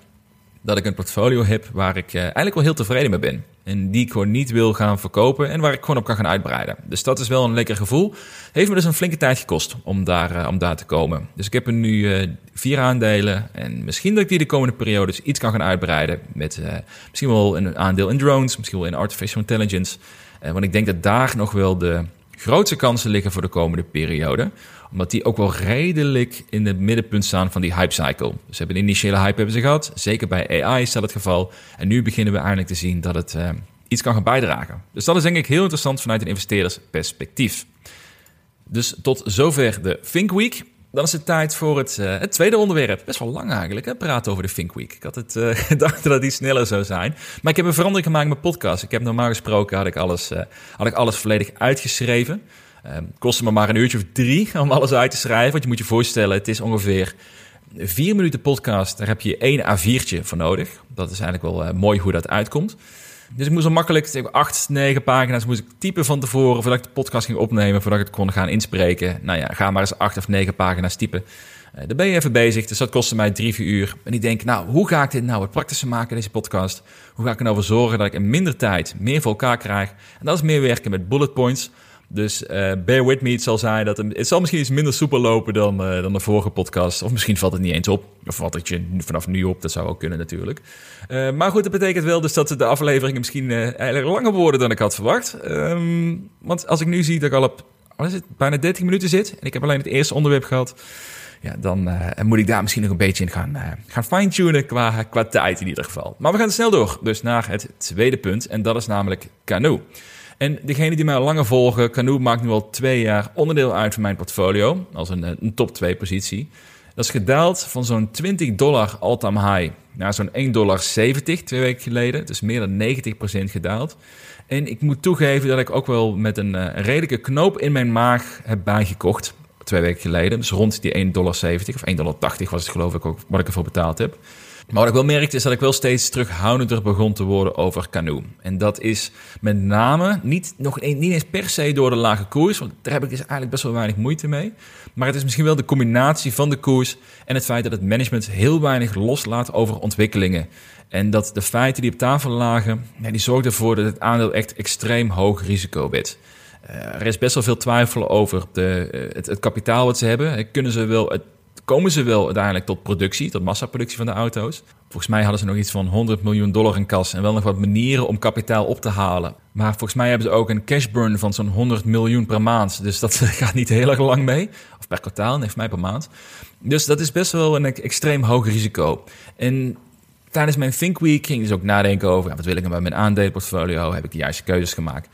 dat ik een portfolio heb waar ik uh, eigenlijk wel heel tevreden mee ben. En die ik gewoon niet wil gaan verkopen en waar ik gewoon op kan gaan uitbreiden. Dus dat is wel een lekker gevoel. Heeft me dus een flinke tijd gekost om daar, uh, om daar te komen. Dus ik heb er nu uh, vier aandelen. En misschien dat ik die de komende periodes iets kan gaan uitbreiden. Met misschien wel een aandeel in drones, misschien wel in artificial intelligence. want ik denk dat daar nog wel de grootste kansen liggen voor de komende periode omdat die ook wel redelijk in het middenpunt staan van die hype cycle. Dus hebben een initiële hype hebben ze gehad. Zeker bij AI is dat het geval. En nu beginnen we eindelijk te zien dat het uh, iets kan gaan bijdragen. Dus dat is denk ik heel interessant vanuit een investeerdersperspectief. Dus tot zover de Think Week. Dan is het tijd voor het, uh, het, tweede onderwerp. Best wel lang eigenlijk, hè? praten over de Think Week. Ik had het uh, gedacht dat die sneller zou zijn. Maar ik heb een verandering gemaakt in mijn podcast. Ik heb normaal gesproken had ik alles, had ik alles volledig uitgeschreven. Um, kostte me maar een uurtje of drie om alles uit te schrijven. Want je moet je voorstellen, het is ongeveer vier minuten podcast. Daar heb je één A4'tje voor nodig. Dat is eigenlijk wel uh, mooi hoe dat uitkomt. Dus ik moest al makkelijk, acht, negen pagina's moest ik typen van tevoren... voordat ik de podcast ging opnemen, voordat ik het kon gaan inspreken. Nou ja, ga maar eens acht of negen pagina's typen. Uh, daar ben je even bezig, dus dat kostte mij drie, vier uur. En ik denk, nou, hoe ga ik dit nou wat praktischer maken, deze podcast? Hoe ga ik er nou voor zorgen dat ik in minder tijd meer voor elkaar krijg? En dat is meer werken met bullet points... Dus uh, bear with me, het zal zijn dat het, het zal misschien iets minder soepel lopen dan, uh, dan de vorige podcast. Of misschien valt het niet eens op. Of valt het je vanaf nu op, dat zou ook kunnen natuurlijk. Uh, maar goed, dat betekent wel dus dat de afleveringen misschien eigenlijk langer worden dan ik had verwacht. Um, want als ik nu zie dat ik al op het, bijna 30 minuten zit en ik heb alleen het eerste onderwerp gehad ja, dan moet ik daar misschien nog een beetje in gaan, gaan fine-tunen qua, qua tijd in ieder geval. Maar we gaan snel door, dus naar het tweede punt. En dat is namelijk Canoe. En degene die mij al langer volgen, Canoe maakt nu al twee jaar onderdeel uit van mijn portfolio. Als een, een top 2 positie. Dat is gedaald van zo'n 20 dollar all-time high naar zo'n 1,70 dollar twee weken geleden. Dus meer dan 90% gedaald. En ik moet toegeven dat ik ook wel met een, uh, een redelijke knoop in mijn maag heb bijgekocht. Twee weken geleden. Dus rond die 1,70 dollar of 1,80 dollar was het geloof ik ook wat ik ervoor betaald heb. Maar wat ik wel merkte is dat ik wel steeds terughoudender begon te worden over Canoe. En dat is met name niet, nog niet eens per se door de lage koers, want daar heb ik dus eigenlijk best wel weinig moeite mee. Maar het is misschien wel de combinatie van de koers en het feit dat het management heel weinig loslaat over ontwikkelingen. En dat de feiten die op tafel lagen, die zorgden ervoor dat het aandeel echt extreem hoog risico werd. Uh, er is best wel veel twijfel over de, het, het, kapitaal wat ze hebben. Kunnen ze wel het komen ze wel uiteindelijk tot productie, tot massaproductie van de auto's. Volgens mij hadden ze nog iets van 100 miljoen dollar in kas en wel nog wat manieren om kapitaal op te halen. Maar volgens mij hebben ze ook een cash burn van zo'n 100 miljoen per maand. Dus dat gaat niet heel erg lang mee. Of per kwartaal, nee, voor mij per maand. Dus dat is best wel een extreem hoog risico. En tijdens mijn Think Week ging ik dus ook nadenken over... Ja, wat wil ik nou met mijn aandelenportfolio? Heb ik de juiste keuzes gemaakt?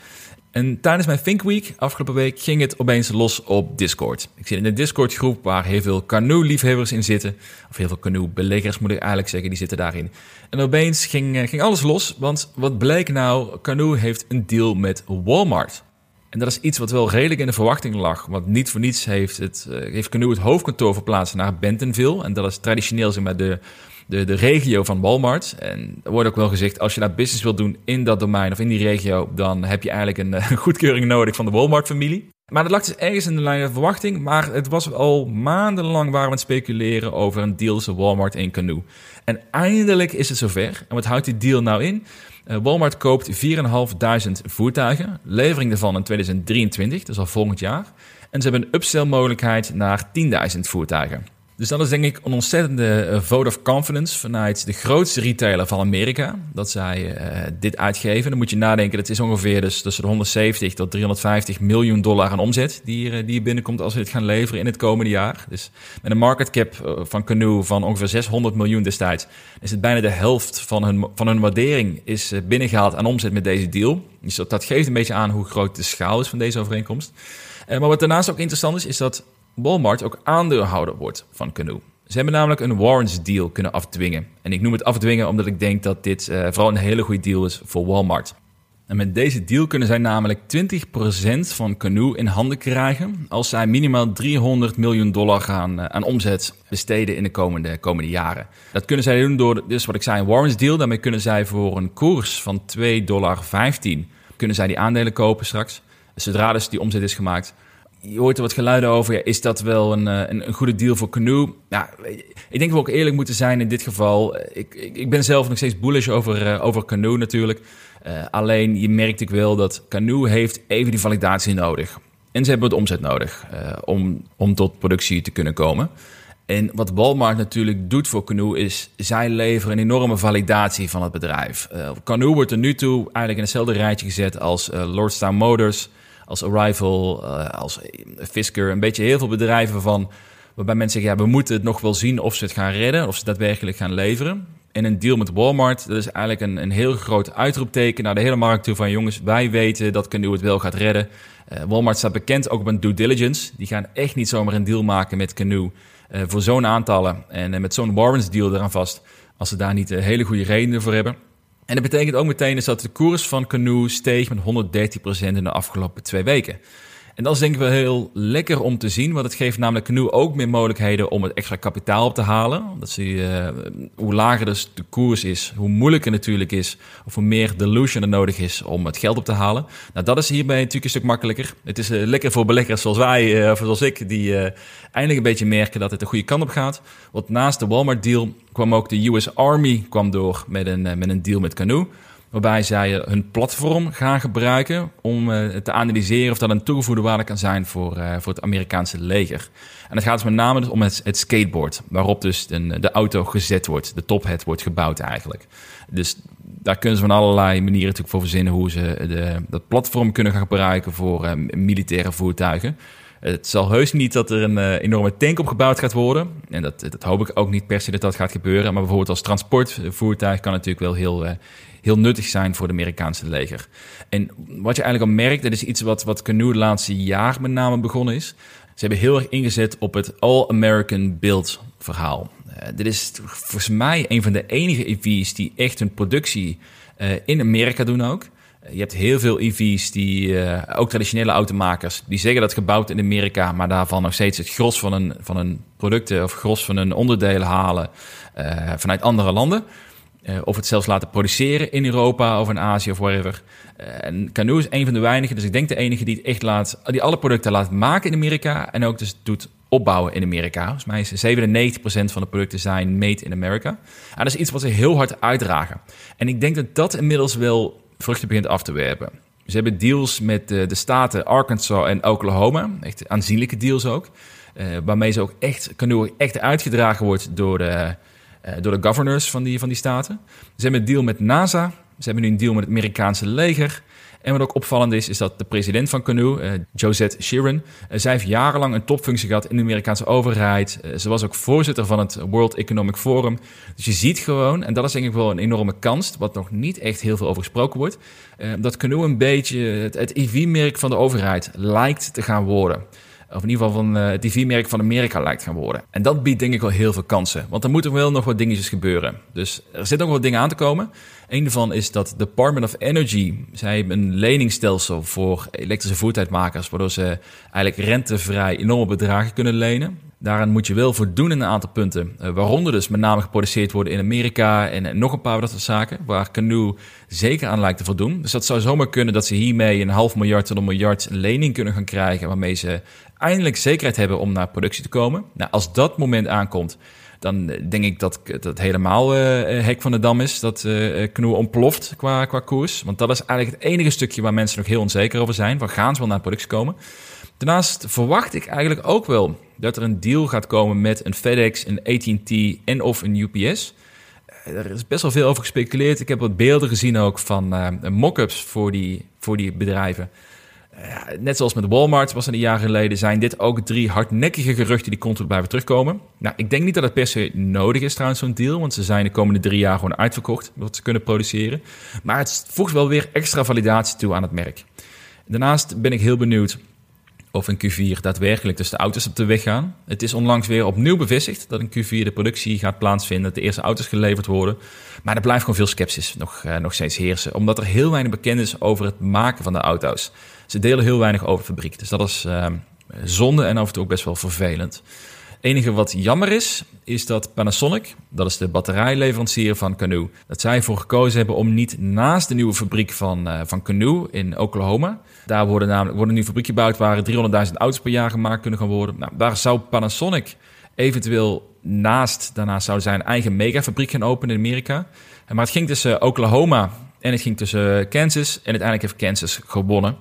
En tijdens mijn Think Week afgelopen week ging het opeens los op Discord. Ik zit in een Discord groep waar heel veel canoe-liefhebbers in zitten. Of heel veel canoe-beleggers moet ik eigenlijk zeggen, die zitten daarin. En opeens ging, eh, ging alles los, want wat bleek nou? Canoe heeft een deal met Walmart. En dat is iets wat wel redelijk in de verwachting lag. Want niet voor niets heeft, het, uh, heeft Canoe het hoofdkantoor verplaatst naar Bentonville. En dat is traditioneel zeg maar, de, de, de regio van Walmart. En er wordt ook wel gezegd, als je daar business wilt doen in dat domein of in die regio, dan heb je eigenlijk een, een goedkeuring nodig van de Walmart-familie. Maar dat lag dus ergens in de lijn van verwachting. Maar het was al maandenlang waar we het speculeren over een deal tussen Walmart en Canoe. En eindelijk is het zover. En wat houdt die deal nou in? Uh, Walmart koopt 4.500 voertuigen. Levering daarvan in 2023, dus al volgend jaar. En ze hebben een upsell mogelijkheid naar 10.000 voertuigen. Dus dat is denk ik een ontzettende eh, vote of confidence vanuit de grootste retailer van Amerika. Dat zij uh, dit uitgeven. Dan moet je nadenken, dat is ongeveer dus tussen de 170 tot 350 miljoen dollar aan omzet die hier, die hier binnenkomt als we dit gaan leveren in het komende jaar. Dus met een market cap van Canoe van ongeveer 600 miljoen destijds is het bijna de helft van hun, van hun waardering is binnengehaald aan omzet met deze deal. Dus dat, geeft een beetje aan hoe groot de schaal is van deze overeenkomst. Maar wat daarnaast ook interessant is, is dat Walmart ook aandeelhouder wordt van Canoe. Ze hebben namelijk een warrants deal kunnen afdwingen. En ik noem het afdwingen omdat ik denk dat dit uh, vooral een hele goede deal is voor Walmart. En met deze deal kunnen zij namelijk 20% van Canoe in handen krijgen als zij minimaal 300 miljoen dollar gaan uh, aan omzet besteden in de komende, komende jaren. Dat kunnen zij doen door, dus wat ik zei, een warrants deal. Daarmee kunnen zij voor een koers van 2,15 dollar kunnen zij die aandelen kopen straks. Zodra dus die omzet is gemaakt, je hoort er wat geluiden over. Ja, is dat wel een, eh, een, een, goede deal voor Canoe? Ja, ik denk dat we ook eerlijk moeten zijn in dit geval. Ik, ik, ik ben zelf nog steeds bullish over, uh, over Canoe natuurlijk. Alleen je merkt ik wel dat Canoe heeft even die validatie nodig. En ze hebben het omzet nodig om, om tot productie te kunnen komen. En wat Walmart natuurlijk doet voor Canoe is, zij leveren een enorme validatie van het bedrijf. Uh, Canoe wordt er nu toe eigenlijk in hetzelfde rijtje gezet als Lordstown Motors, als Arrival, uh, als Fisker. Een beetje heel veel bedrijven van, waarbij mensen zeggen, ja, we moeten het nog wel zien of ze het gaan redden, of ze daadwerkelijk gaan leveren. En een deal met Walmart, dat is eigenlijk een, een heel groot uitroepteken naar de hele markt toe van jongens, wij weten dat Canoe het wel gaat redden. Uh, Walmart staat bekend ook op een due diligence. Die gaan echt niet zomaar een deal maken met Canoe uh, voor zo'n aantallen en met zo'n warrants deal eraan vast, als ze daar niet hele goede redenen voor hebben. En dat betekent ook meteen is dat de koers van Canoe steeg met 130% in de afgelopen twee weken. En dat is denk ik wel heel lekker om te zien, want het geeft namelijk Canoe ook meer mogelijkheden om het extra kapitaal op te halen. Dat zie je, uh, hoe lager dus de koers is, hoe moeilijker natuurlijk is, of hoe meer dilution er nodig is om het geld op te halen. Nou, dat is hierbij natuurlijk een stuk makkelijker. Het is uh, lekker voor beleggers zoals wij, uh, of zoals ik, die eindelijk een beetje merken dat het de goede kant op gaat. Want naast de Walmart deal kwam ook de US Army kwam door met een, met een deal met Canoe waarbij zij hun platform gaan gebruiken om uh, te analyseren of dat een toegevoegde waarde kan zijn voor, uh, voor het Amerikaanse leger. En het gaat dus met name dus om het, skateboard, waarop dus de, de auto gezet wordt, de tophead wordt gebouwd eigenlijk. Dus daar kunnen ze van allerlei manieren natuurlijk voor verzinnen hoe ze de, dat platform kunnen gaan gebruiken voor militaire voertuigen. Het zal heus niet dat er een enorme tank opgebouwd gaat worden. En dat, dat hoop ik ook niet per se dat dat gaat gebeuren. Maar bijvoorbeeld als transportvoertuig kan natuurlijk wel heel, heel nuttig zijn voor het Amerikaanse leger. En wat je eigenlijk al merkt, dat is iets wat, wat Canoe de laatste jaar met name begonnen is. Ze hebben heel erg ingezet op het All-American Build verhaal. Uh, dit is volgens mij een van de enige EV's die echt hun productie in Amerika doen ook. Je hebt heel veel EV's, die, ook traditionele automakers, die zeggen dat gebouwd in Amerika, maar daarvan nog steeds het gros van hun, van hun producten of gros van hun onderdelen halen vanuit andere landen. Uh, of het zelfs laten produceren in Europa of in Azië of wherever. en Canoe is een van de weinigen, dus ik denk de enige die het echt laat, die alle producten laat maken in Amerika en ook dus doet opbouwen in Amerika. Volgens mij is 97% van de producten zijn made in America. En dat is iets wat ze heel hard uitdragen. En ik denk dat dat inmiddels wel vruchten begint af te werpen. Ze hebben deals met de, de staten Arkansas en Oklahoma. Echt aanzienlijke deals ook. waarmee ze ook echt, Canoe echt uitgedragen wordt door de, door de governors van die, van die staten. Ze hebben een deal met NASA. Ze hebben nu een deal met het Amerikaanse leger. En wat ook opvallend is, is dat de president van Canoe, uh, Josette Sheeran, uh, zij heeft jarenlang een topfunctie gehad in de Amerikaanse overheid. Ze was ook voorzitter van het World Economic Forum. Dus je ziet gewoon, en dat is denk ik wel een enorme kans, wat nog niet echt heel veel over gesproken wordt, dat Canoe een beetje het, het IV-merk van de overheid lijkt te gaan worden. Of in ieder geval van het IV-merk van Amerika lijkt gaan worden. En dat biedt denk ik wel heel veel kansen. Want er moeten wel nog wat dingetjes gebeuren. Dus er zitten nog wat dingen aan te komen. Een daarvan is dat Department of Energy, zij hebben een leningstelsel voor elektrische voertuigmakers, waardoor ze eigenlijk rentevrij enorme bedragen kunnen lenen. Daaraan moet je wel voldoen in een aantal punten, eh, waaronder dus met name geproduceerd worden in Amerika en nog een paar dat soort zaken, waar Canoe zeker aan lijkt te voldoen. Dus dat zou zomaar kunnen dat ze hiermee een half miljard tot een miljard lening kunnen gaan krijgen, waarmee ze eindelijk zekerheid hebben om naar productie te komen. Nou, als dat moment aankomt, dan denk ik dat het helemaal uh, hek van de dam is. Dat uh, Knoe ontploft qua, qua koers. Want dat is eigenlijk het enige stukje waar mensen nog heel onzeker over zijn. Van gaan ze wel naar productie komen? Daarnaast verwacht ik eigenlijk ook wel dat er een deal gaat komen met een FedEx, een AT&T en of een UPS. Er is best wel veel over gespeculeerd. Ik heb wat beelden gezien ook van uh, mock-ups voor die, voor die bedrijven net zoals met Walmart was een die jaren geleden, zijn dit ook drie hardnekkige geruchten die continu blijven terugkomen. Nou, ik denk niet dat het per se nodig is trouwens zo'n deal, want ze zijn de komende drie jaar gewoon uitverkocht wat ze kunnen produceren. Maar het voegt wel weer extra validatie toe aan het merk. Daarnaast ben ik heel benieuwd of in Q4 daadwerkelijk dus de auto's op de weg gaan. Het is onlangs weer opnieuw bevestigd dat in Q4 de productie gaat plaatsvinden, dat de eerste auto's geleverd worden. Maar er blijft gewoon veel sceptisch nog, uh, nog steeds heersen, omdat er heel weinig bekend is over het maken van de auto's. Ze delen heel weinig over de fabriek, dus dat is uh, zonde en af en toe ook best wel vervelend. Het enige wat jammer is, is dat Panasonic, dat is de batterijleverancier van Canoe, dat zij ervoor gekozen hebben om niet naast de nieuwe fabriek van, uh, van Canoe in Oklahoma, daar worden namelijk worden nu fabriek gebouwd waar 300.000 auto's per jaar gemaakt kunnen gaan worden. Nou, daar zou Panasonic eventueel naast, daarnaast zou zijn eigen megafabriek gaan openen in Amerika. Maar het ging tussen Oklahoma en het ging tussen Kansas en uiteindelijk heeft Kansas gewonnen.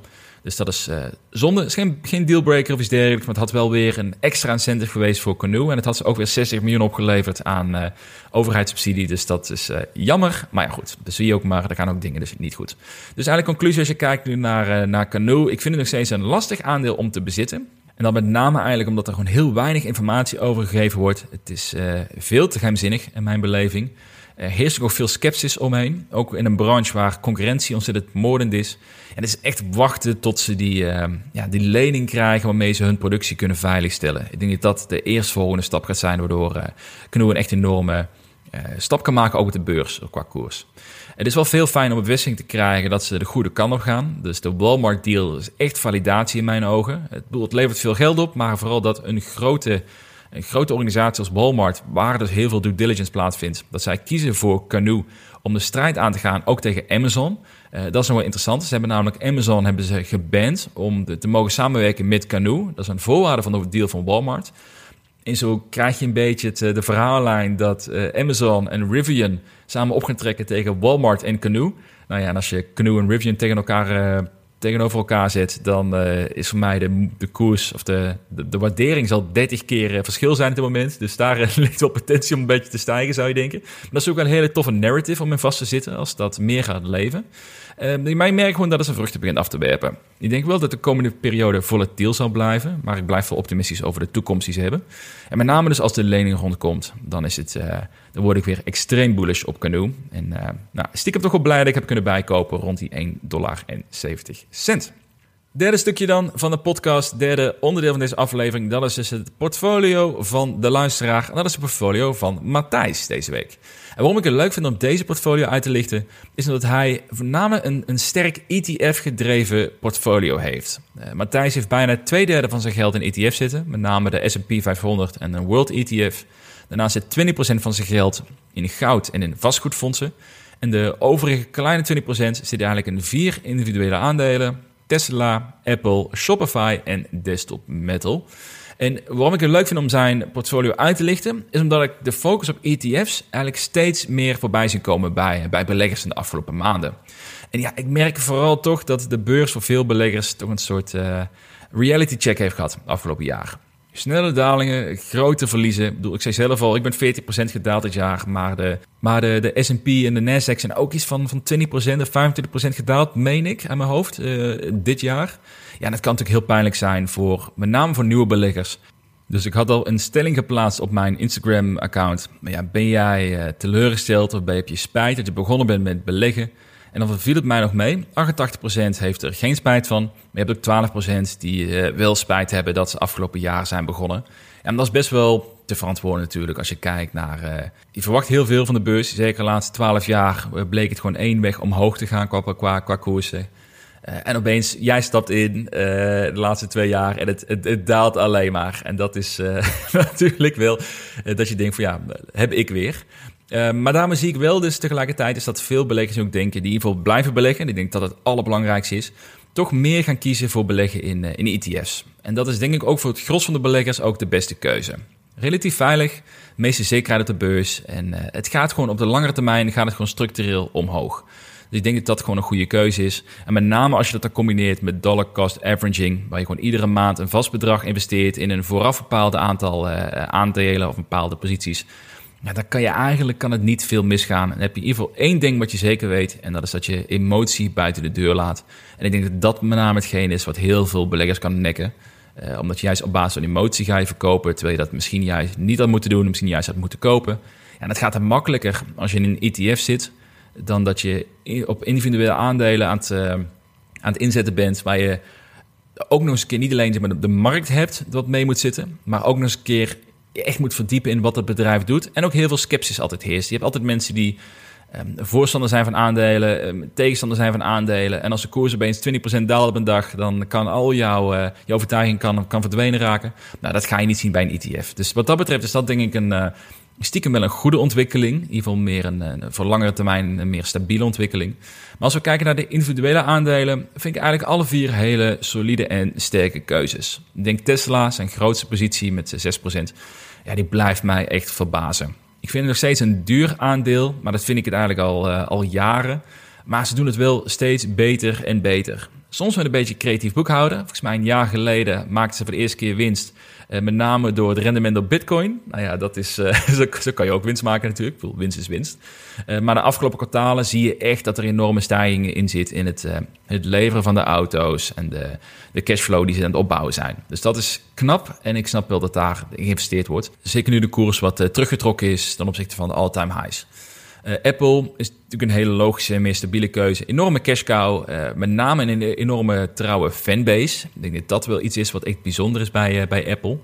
Dus dat is uh, zonde. Het is geen, dealbreaker of iets dergelijks. Maar het had wel weer een extra incentive geweest voor Canoe. En het had ze ook weer 60 miljoen opgeleverd aan uh, overheidssubsidie. Dus dat is uh, jammer. Maar ja, goed. Dus zie je ook maar. Er gaan ook dingen dus niet goed. Dus eigenlijk conclusie als je kijkt nu naar, naar Canoe. Ik vind het nog steeds een lastig aandeel om te bezitten. En dan met name eigenlijk omdat er gewoon heel weinig informatie over gegeven wordt. Het is veel te geheimzinnig in mijn beleving. Er heerst ook veel sceptisch omheen. Ook in een branche waar concurrentie ontzettend moordend is. En het is echt wachten tot ze die, uh, ja, die lening krijgen waarmee ze hun productie kunnen veiligstellen. Ik denk dat dat de eerstvolgende stap gaat zijn, waardoor uh, Canoe een echt enorme uh, stap kan maken, ook op de beurs qua koers. Het is wel veel fijn om bevestiging te krijgen dat ze de goede kant op gaan. Dus de Walmart deal is echt validatie in mijn ogen. Het, het levert veel geld op, maar vooral dat een grote een grote organisatie als Walmart, waar dus heel veel due diligence plaatsvindt, dat zij kiezen voor Canoe om de strijd aan te gaan, ook tegen Amazon. Uh, dat is nog wel interessant. Ze hebben namelijk Amazon hebben ze geband om te mogen samenwerken met Canoe. Dat is een voorwaarde van de deal van Walmart. En zo krijg je een beetje het, eh, de verhaallijn dat uh, Amazon en Rivian samen op gaan trekken tegen Walmart en Canoe. Nou ja, en als je Canoe en Rivian tegen elkaar tegenover elkaar zet, dan uh, is voor mij de, de koers of de, de, de waardering zal 30 keer uh, verschil zijn op dit moment. Dus daar uh, ligt wel potentie om een beetje te stijgen, zou je denken. Maar dat is ook een hele toffe narrative om in vast te zitten als dat meer gaat leven. Uh, maar ik merk gewoon dat het zijn vruchten begint af te werpen. Ik denk wel dat de komende periode volatiel zal blijven, maar ik blijf wel optimistisch over de toekomst die ze hebben. En met name dus als de lening rondkomt, dan, is het, dan word ik weer extreem bullish op Canoe. En uh, nou, stiekem toch wel blij dat ik heb kunnen bijkopen rond die 1 dollar en 70 cent. Derde stukje dan van de podcast, derde onderdeel van deze aflevering. Dat is dus het portfolio van de luisteraar. En dat is het portfolio van Matthijs deze week. En waarom ik het leuk vind om deze portfolio uit te lichten, is omdat hij voornamelijk een, een sterk ETF-gedreven portfolio heeft. Uh, Matthijs heeft bijna twee derde van zijn geld in ETF zitten, met name de S&P 500 en een World ETF. Daarnaast zit 20% van zijn geld in goud en in vastgoedfondsen. En de overige kleine 20% zit eigenlijk in vier individuele aandelen. Tesla, Apple, Shopify en Desktop Metal. En waarom ik het leuk vind om zijn portfolio uit te lichten, is omdat ik de focus op ETF's eigenlijk steeds meer voorbij zie komen bij, bij beleggers in de afgelopen maanden. En ja, ik merk vooral toch dat de beurs voor veel beleggers toch een soort uh, reality check heeft gehad afgelopen jaar. Snelle dalingen, grote verliezen. Ik, bedoel, ik zei zelf al, ik ben 40% gedaald dit jaar. Maar de, maar de, de S&P en de Nasdaq zijn ook iets van, van 20% of 25% gedaald, meen ik, aan mijn hoofd, uh, dit jaar. Ja, dat kan natuurlijk heel pijnlijk zijn voor, met name voor nieuwe beleggers. Dus ik had al een stelling geplaatst op mijn Instagram-account. Maar ja, ben jij uh, teleurgesteld of ben heb je spijt dat je begonnen bent met beleggen? En dan viel het mij nog mee. 88% heeft er geen spijt van. Maar je hebt ook 12% die uh, wel spijt hebben dat ze afgelopen jaar zijn begonnen. En dat is best wel te verantwoorden natuurlijk als je kijkt naar... Uh, je verwacht heel veel van de beurs. Zeker de laatste 12 jaar bleek het gewoon één weg omhoog te gaan qua, qua, koersen. En opeens, jij stapt in de laatste twee jaar en het, het, het, daalt alleen maar. En dat is natuurlijk wel dat je denkt van ja, heb ik weer. Maar daarmee zie ik wel dus tegelijkertijd is dat veel beleggers ook denken die in ieder geval blijven beleggen. En ik denk dat het allerbelangrijkste is. Toch meer gaan kiezen voor beleggen in, in ETF's. En dat is denk ik ook voor het gros van de beleggers ook de beste keuze. Relatief veilig, meeste zekerheid op de beurs. En het gaat gewoon op de langere termijn gaat het gewoon structureel omhoog. Dus ik denk dat dat gewoon een goede keuze is. En met name als je dat dan combineert met dollar cost averaging, waar je gewoon iedere maand een vast bedrag investeert in een vooraf bepaalde aantal uh, aandelen of bepaalde posities. Ja, dan kan je eigenlijk kan het niet veel misgaan. Dan heb je in ieder geval één ding wat je zeker weet. En dat is dat je emotie buiten de deur laat. En ik denk dat dat met name hetgeen is wat heel veel beleggers kan nekken. Uh, omdat je juist op basis van emotie ga je verkopen. Terwijl je dat misschien juist niet had moeten doen. Misschien juist had moeten kopen. En dat gaat er makkelijker als je in een ETF zit dan dat je op individuele aandelen aan het, uh, aan het inzetten bent, waar je ook nog eens een keer niet alleen de markt hebt wat mee moet zitten, maar ook nog eens een keer echt moet verdiepen in wat het bedrijf doet. En ook heel veel sceptisch altijd heerst. Je hebt altijd mensen die um, voorstander zijn van aandelen, um, tegenstander zijn van aandelen. En als de koers opeens 20% daalt op een dag, dan kan al jouw, uh, jouw overtuiging kan, kan verdwenen raken. Nou, dat ga je niet zien bij een ETF. Dus wat dat betreft is dat denk ik een, uh, stiekem wel een goede ontwikkeling. In ieder geval meer een, voor langere termijn een meer stabiele ontwikkeling. Maar als we kijken naar de individuele aandelen, vind ik eigenlijk alle vier hele solide en sterke keuzes. Ik denk Tesla, zijn grootste positie met 6%, ja, die blijft mij echt verbazen. Ik vind het nog steeds een duur aandeel, maar dat vind ik het eigenlijk al, uh, al jaren. Maar ze doen het wel steeds beter en beter. Soms met een beetje creatief boekhouden. Volgens mij een jaar geleden maakten ze voor de eerste keer winst uh, met name door het rendement op Bitcoin. Nou ja, dat is, uh, zo, zo, kan je ook winst maken natuurlijk. Winst is winst. Uh, maar de afgelopen kwartalen zie je echt dat er enorme stijgingen in zit in het, het leveren van de auto's en de, de cashflow die ze aan het opbouwen zijn. Dus dat is knap en ik snap wel dat daar geïnvesteerd wordt. Zeker nu de koers wat teruggetrokken is ten opzichte van de all-time highs. Uh, Apple is natuurlijk een hele logische en meer stabiele keuze. Enorme cash cow, uh, met name een enorme trouwe fanbase. Ik denk dat dat wel iets is wat echt bijzonder is bij, uh, bij Apple.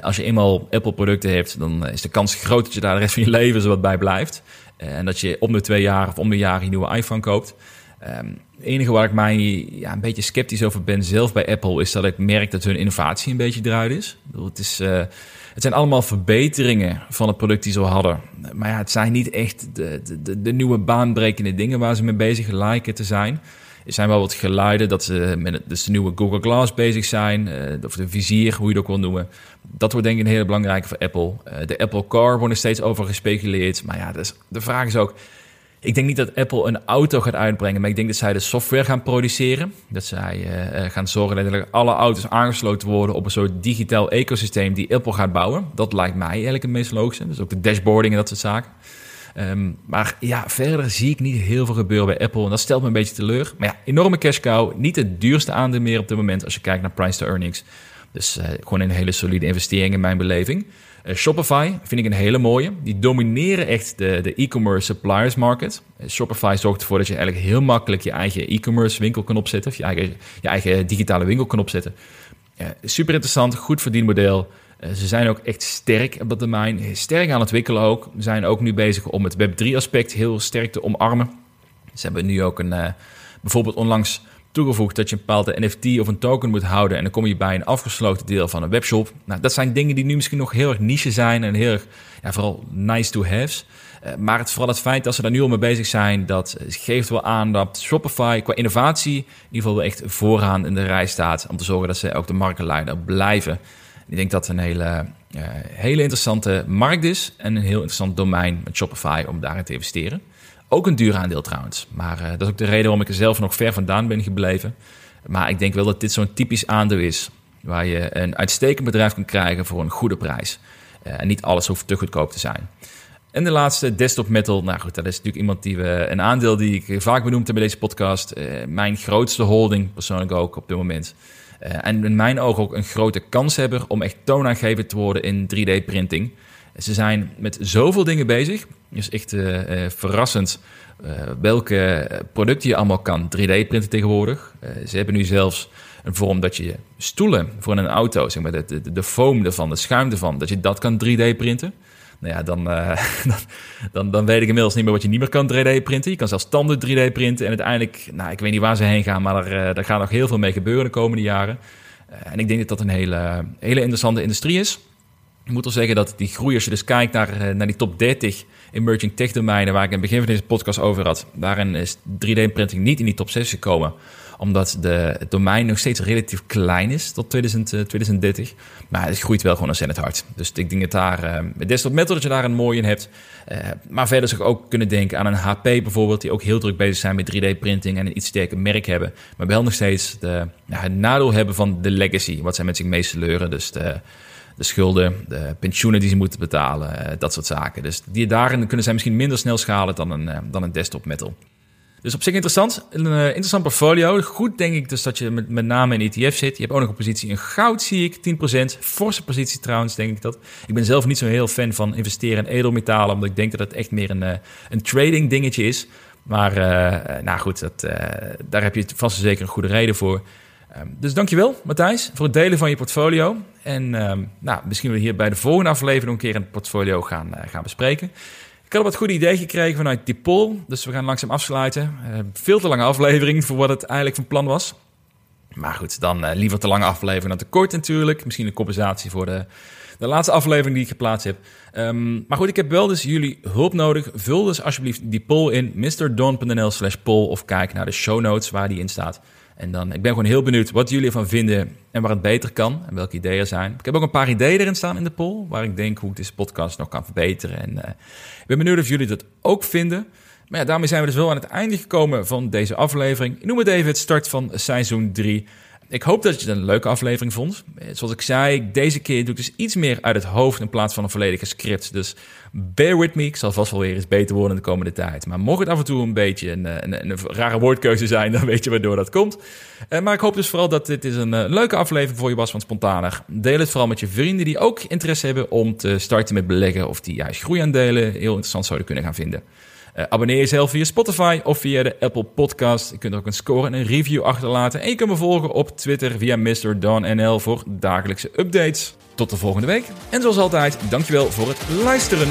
als je eenmaal Apple-producten hebt, dan is de kans groot dat je daar de rest van je leven zo wat bij blijft. en dat je om de twee jaar of om de jaar een nieuwe iPhone koopt. Um, het enige waar ik mij ja, een beetje sceptisch over ben zelf bij Apple... is dat ik merk dat hun innovatie een beetje eruit is. Ik bedoel, het is het zijn allemaal verbeteringen van het product die ze hadden. Maar ja, het zijn niet echt de, de, de nieuwe baanbrekende dingen waar ze mee bezig lijken te zijn. Er zijn wel wat geluiden dat ze met dus de nieuwe Google Glass bezig zijn. Uh, of de vizier, hoe je het ook wil noemen. Dat wordt denk ik een hele belangrijke voor Apple. Uh, de Apple Car wordt er steeds over gespeculeerd. Maar ja, dus de vraag is ook... Ik denk niet dat Apple een auto gaat uitbrengen, maar ik denk dat zij de software gaan produceren. Dat zij uh, gaan zorgen dat alle auto's aangesloten worden op een soort digitaal ecosysteem die Apple gaat bouwen. Dat lijkt mij eigenlijk het meest logische. Dus ook de dashboarding en dat soort zaken. Um, maar ja, verder zie ik niet heel veel gebeuren bij Apple. En dat stelt me een beetje teleur. Maar ja, enorme cash cow. Niet het duurste aandeel meer op dit moment als je kijkt naar price to earnings. Dus uh, gewoon een hele solide investering in mijn beleving. Uh, Shopify vind ik een hele mooie. Die domineren echt de, e-commerce suppliers market. Uh, Shopify zorgt ervoor dat je eigenlijk heel makkelijk je eigen e-commerce winkel kan opzetten. Of je eigen, je eigen digitale winkel kan opzetten. Super interessant, goed verdienmodel. ze zijn ook echt sterk op dat domein. Sterk aan het ontwikkelen ook. We zijn ook nu bezig om het Web3 aspect heel sterk te omarmen. Ze hebben nu ook een, bijvoorbeeld onlangs toegevoegd dat je een bepaalde NFT of een token moet houden. En dan kom je bij een afgesloten deel van een webshop. Nou, dat zijn dingen die nu misschien nog heel erg niche zijn en heel erg, ja, vooral nice to haves. Uh, maar het, vooral het feit dat ze daar nu al mee bezig zijn, dat geeft wel aan dat Shopify qua innovatie in ieder geval echt vooraan in de rij staat. Om te zorgen dat ze ook de marktleider blijven. Ik denk dat het een hele, uh, hele interessante markt is en een heel interessant domein met Shopify om daarin te investeren. Ook een duur aandeel trouwens. Maar uh, dat is ook de reden waarom ik er zelf nog ver vandaan ben gebleven. Maar ik denk wel dat dit zo'n typisch aandeel is. waar je een uitstekend bedrijf kan krijgen voor een goede prijs. en niet alles hoeft te goedkoop te zijn. En de laatste, Desktop Metal. Nou goed, dat is natuurlijk iemand die we, een aandeel die ik vaak benoemd heb bij deze podcast. mijn grootste holding, persoonlijk ook op dit moment. en in mijn ogen ook een grote kans hebben om echt toonaangevend te worden in 3D-printing. Ze zijn met zoveel dingen bezig. Is echt uh, verrassend uh, welke producten je allemaal kan 3D-printen tegenwoordig. ze hebben nu zelfs een vorm dat je stoelen voor een auto, zeg maar, de, de, de foam ervan, de schuim ervan, dat je dat kan 3D-printen. Nou ja, dan, dan, dan, dan, weet ik inmiddels niet meer wat je niet meer kan 3D-printen. Je kan zelfs tanden 3D-printen. En uiteindelijk, nou, ik weet niet waar ze heen gaan, maar er, daar gaat nog heel veel mee gebeuren de komende jaren. en ik denk dat dat een hele, hele interessante industrie is. Ik moet wel zeggen dat die groei, als je dus kijkt naar, eh, naar die top 30 emerging tech domeinen, waar ik in het begin van deze podcast over had, daarin is 3D-printing niet in die top 6 gekomen omdat de, het domein nog steeds relatief klein is tot 2000, 2030. Eh, maar het groeit wel gewoon ontzettend hard. Dus ik denk dat daar uh, met Desktop Metal dat je daar een mooie in hebt. maar verder zou ik ook kunnen denken aan een HP bijvoorbeeld, die ook heel druk bezig zijn met 3D-printing en een iets sterker merk hebben. Maar wel nog steeds de, ja, het nadeel hebben van de legacy, wat zij met zich meesleuren. Dus de de schulden, de pensioenen die ze moeten betalen, eh, dat soort zaken. Dus die, daarin kunnen zij misschien minder snel schalen dan een, eh, dan een desktop metal. Dus op zich interessant. Een uh, interessant portfolio. Goed denk ik dus dat je met, met name in ETF zit. Je hebt ook nog een positie in goud, zie ik, 10%. Forse positie trouwens, denk ik dat. Ik ben zelf niet zo heel fan van investeren in edelmetalen, omdat ik denk dat het echt meer een, een trading dingetje is. Maar nou goed, dat, daar heb je vast en zeker een goede reden voor. Um, dus dankjewel, Matthijs, voor het delen van je portfolio. En um, nou, misschien we hier bij de volgende aflevering een keer een portfolio gaan, uh, gaan bespreken. Ik had wat goed idee gekregen vanuit die poll, dus we gaan langzaam afsluiten. Uh, veel te lange aflevering voor wat het eigenlijk van plan was. Maar goed, dan uh, liever te lange aflevering dan te kort natuurlijk. Misschien een compensatie voor de, de laatste aflevering die ik geplaatst heb. Um, maar goed, ik heb wel dus jullie hulp nodig. Vul dus alsjeblieft die poll in mrdon.nl slash poll of kijk naar de show notes waar die in staat. En dan, ik ben gewoon heel benieuwd wat jullie ervan vinden en waar het beter kan en welke ideeën er zijn. Ik heb ook een paar ideeën erin staan in de poll, waar ik denk hoe ik deze podcast nog kan verbeteren. En uh, ik ben benieuwd of jullie dat ook vinden. Maar ja, daarmee zijn we dus wel aan het einde gekomen van deze aflevering. Ik noem het even het start van seizoen 3. Ik hoop dat je het een leuke aflevering vond. Zoals ik zei, deze keer doe ik dus iets meer uit het hoofd in plaats van een volledige script. Dus bear with me. Ik zal vast wel weer eens beter worden in de komende tijd. Maar mocht het af en toe een beetje een, een, een rare woordkeuze zijn, dan weet je waardoor dat komt. Uh, maar ik hoop dus vooral dat dit is een leuke aflevering voor je was van Spontaner. Deel het vooral met je vrienden die ook interesse hebben om te starten met beleggen of die juist groeiaandelen heel interessant zouden kunnen gaan vinden. Uh, abonneer jezelf via Spotify of via de Apple Podcast. Je kunt ook een score en een review achterlaten. En je kunt me volgen op Twitter via Mr. NL voor dagelijkse updates. Tot de volgende week. En zoals altijd, dankjewel voor het luisteren.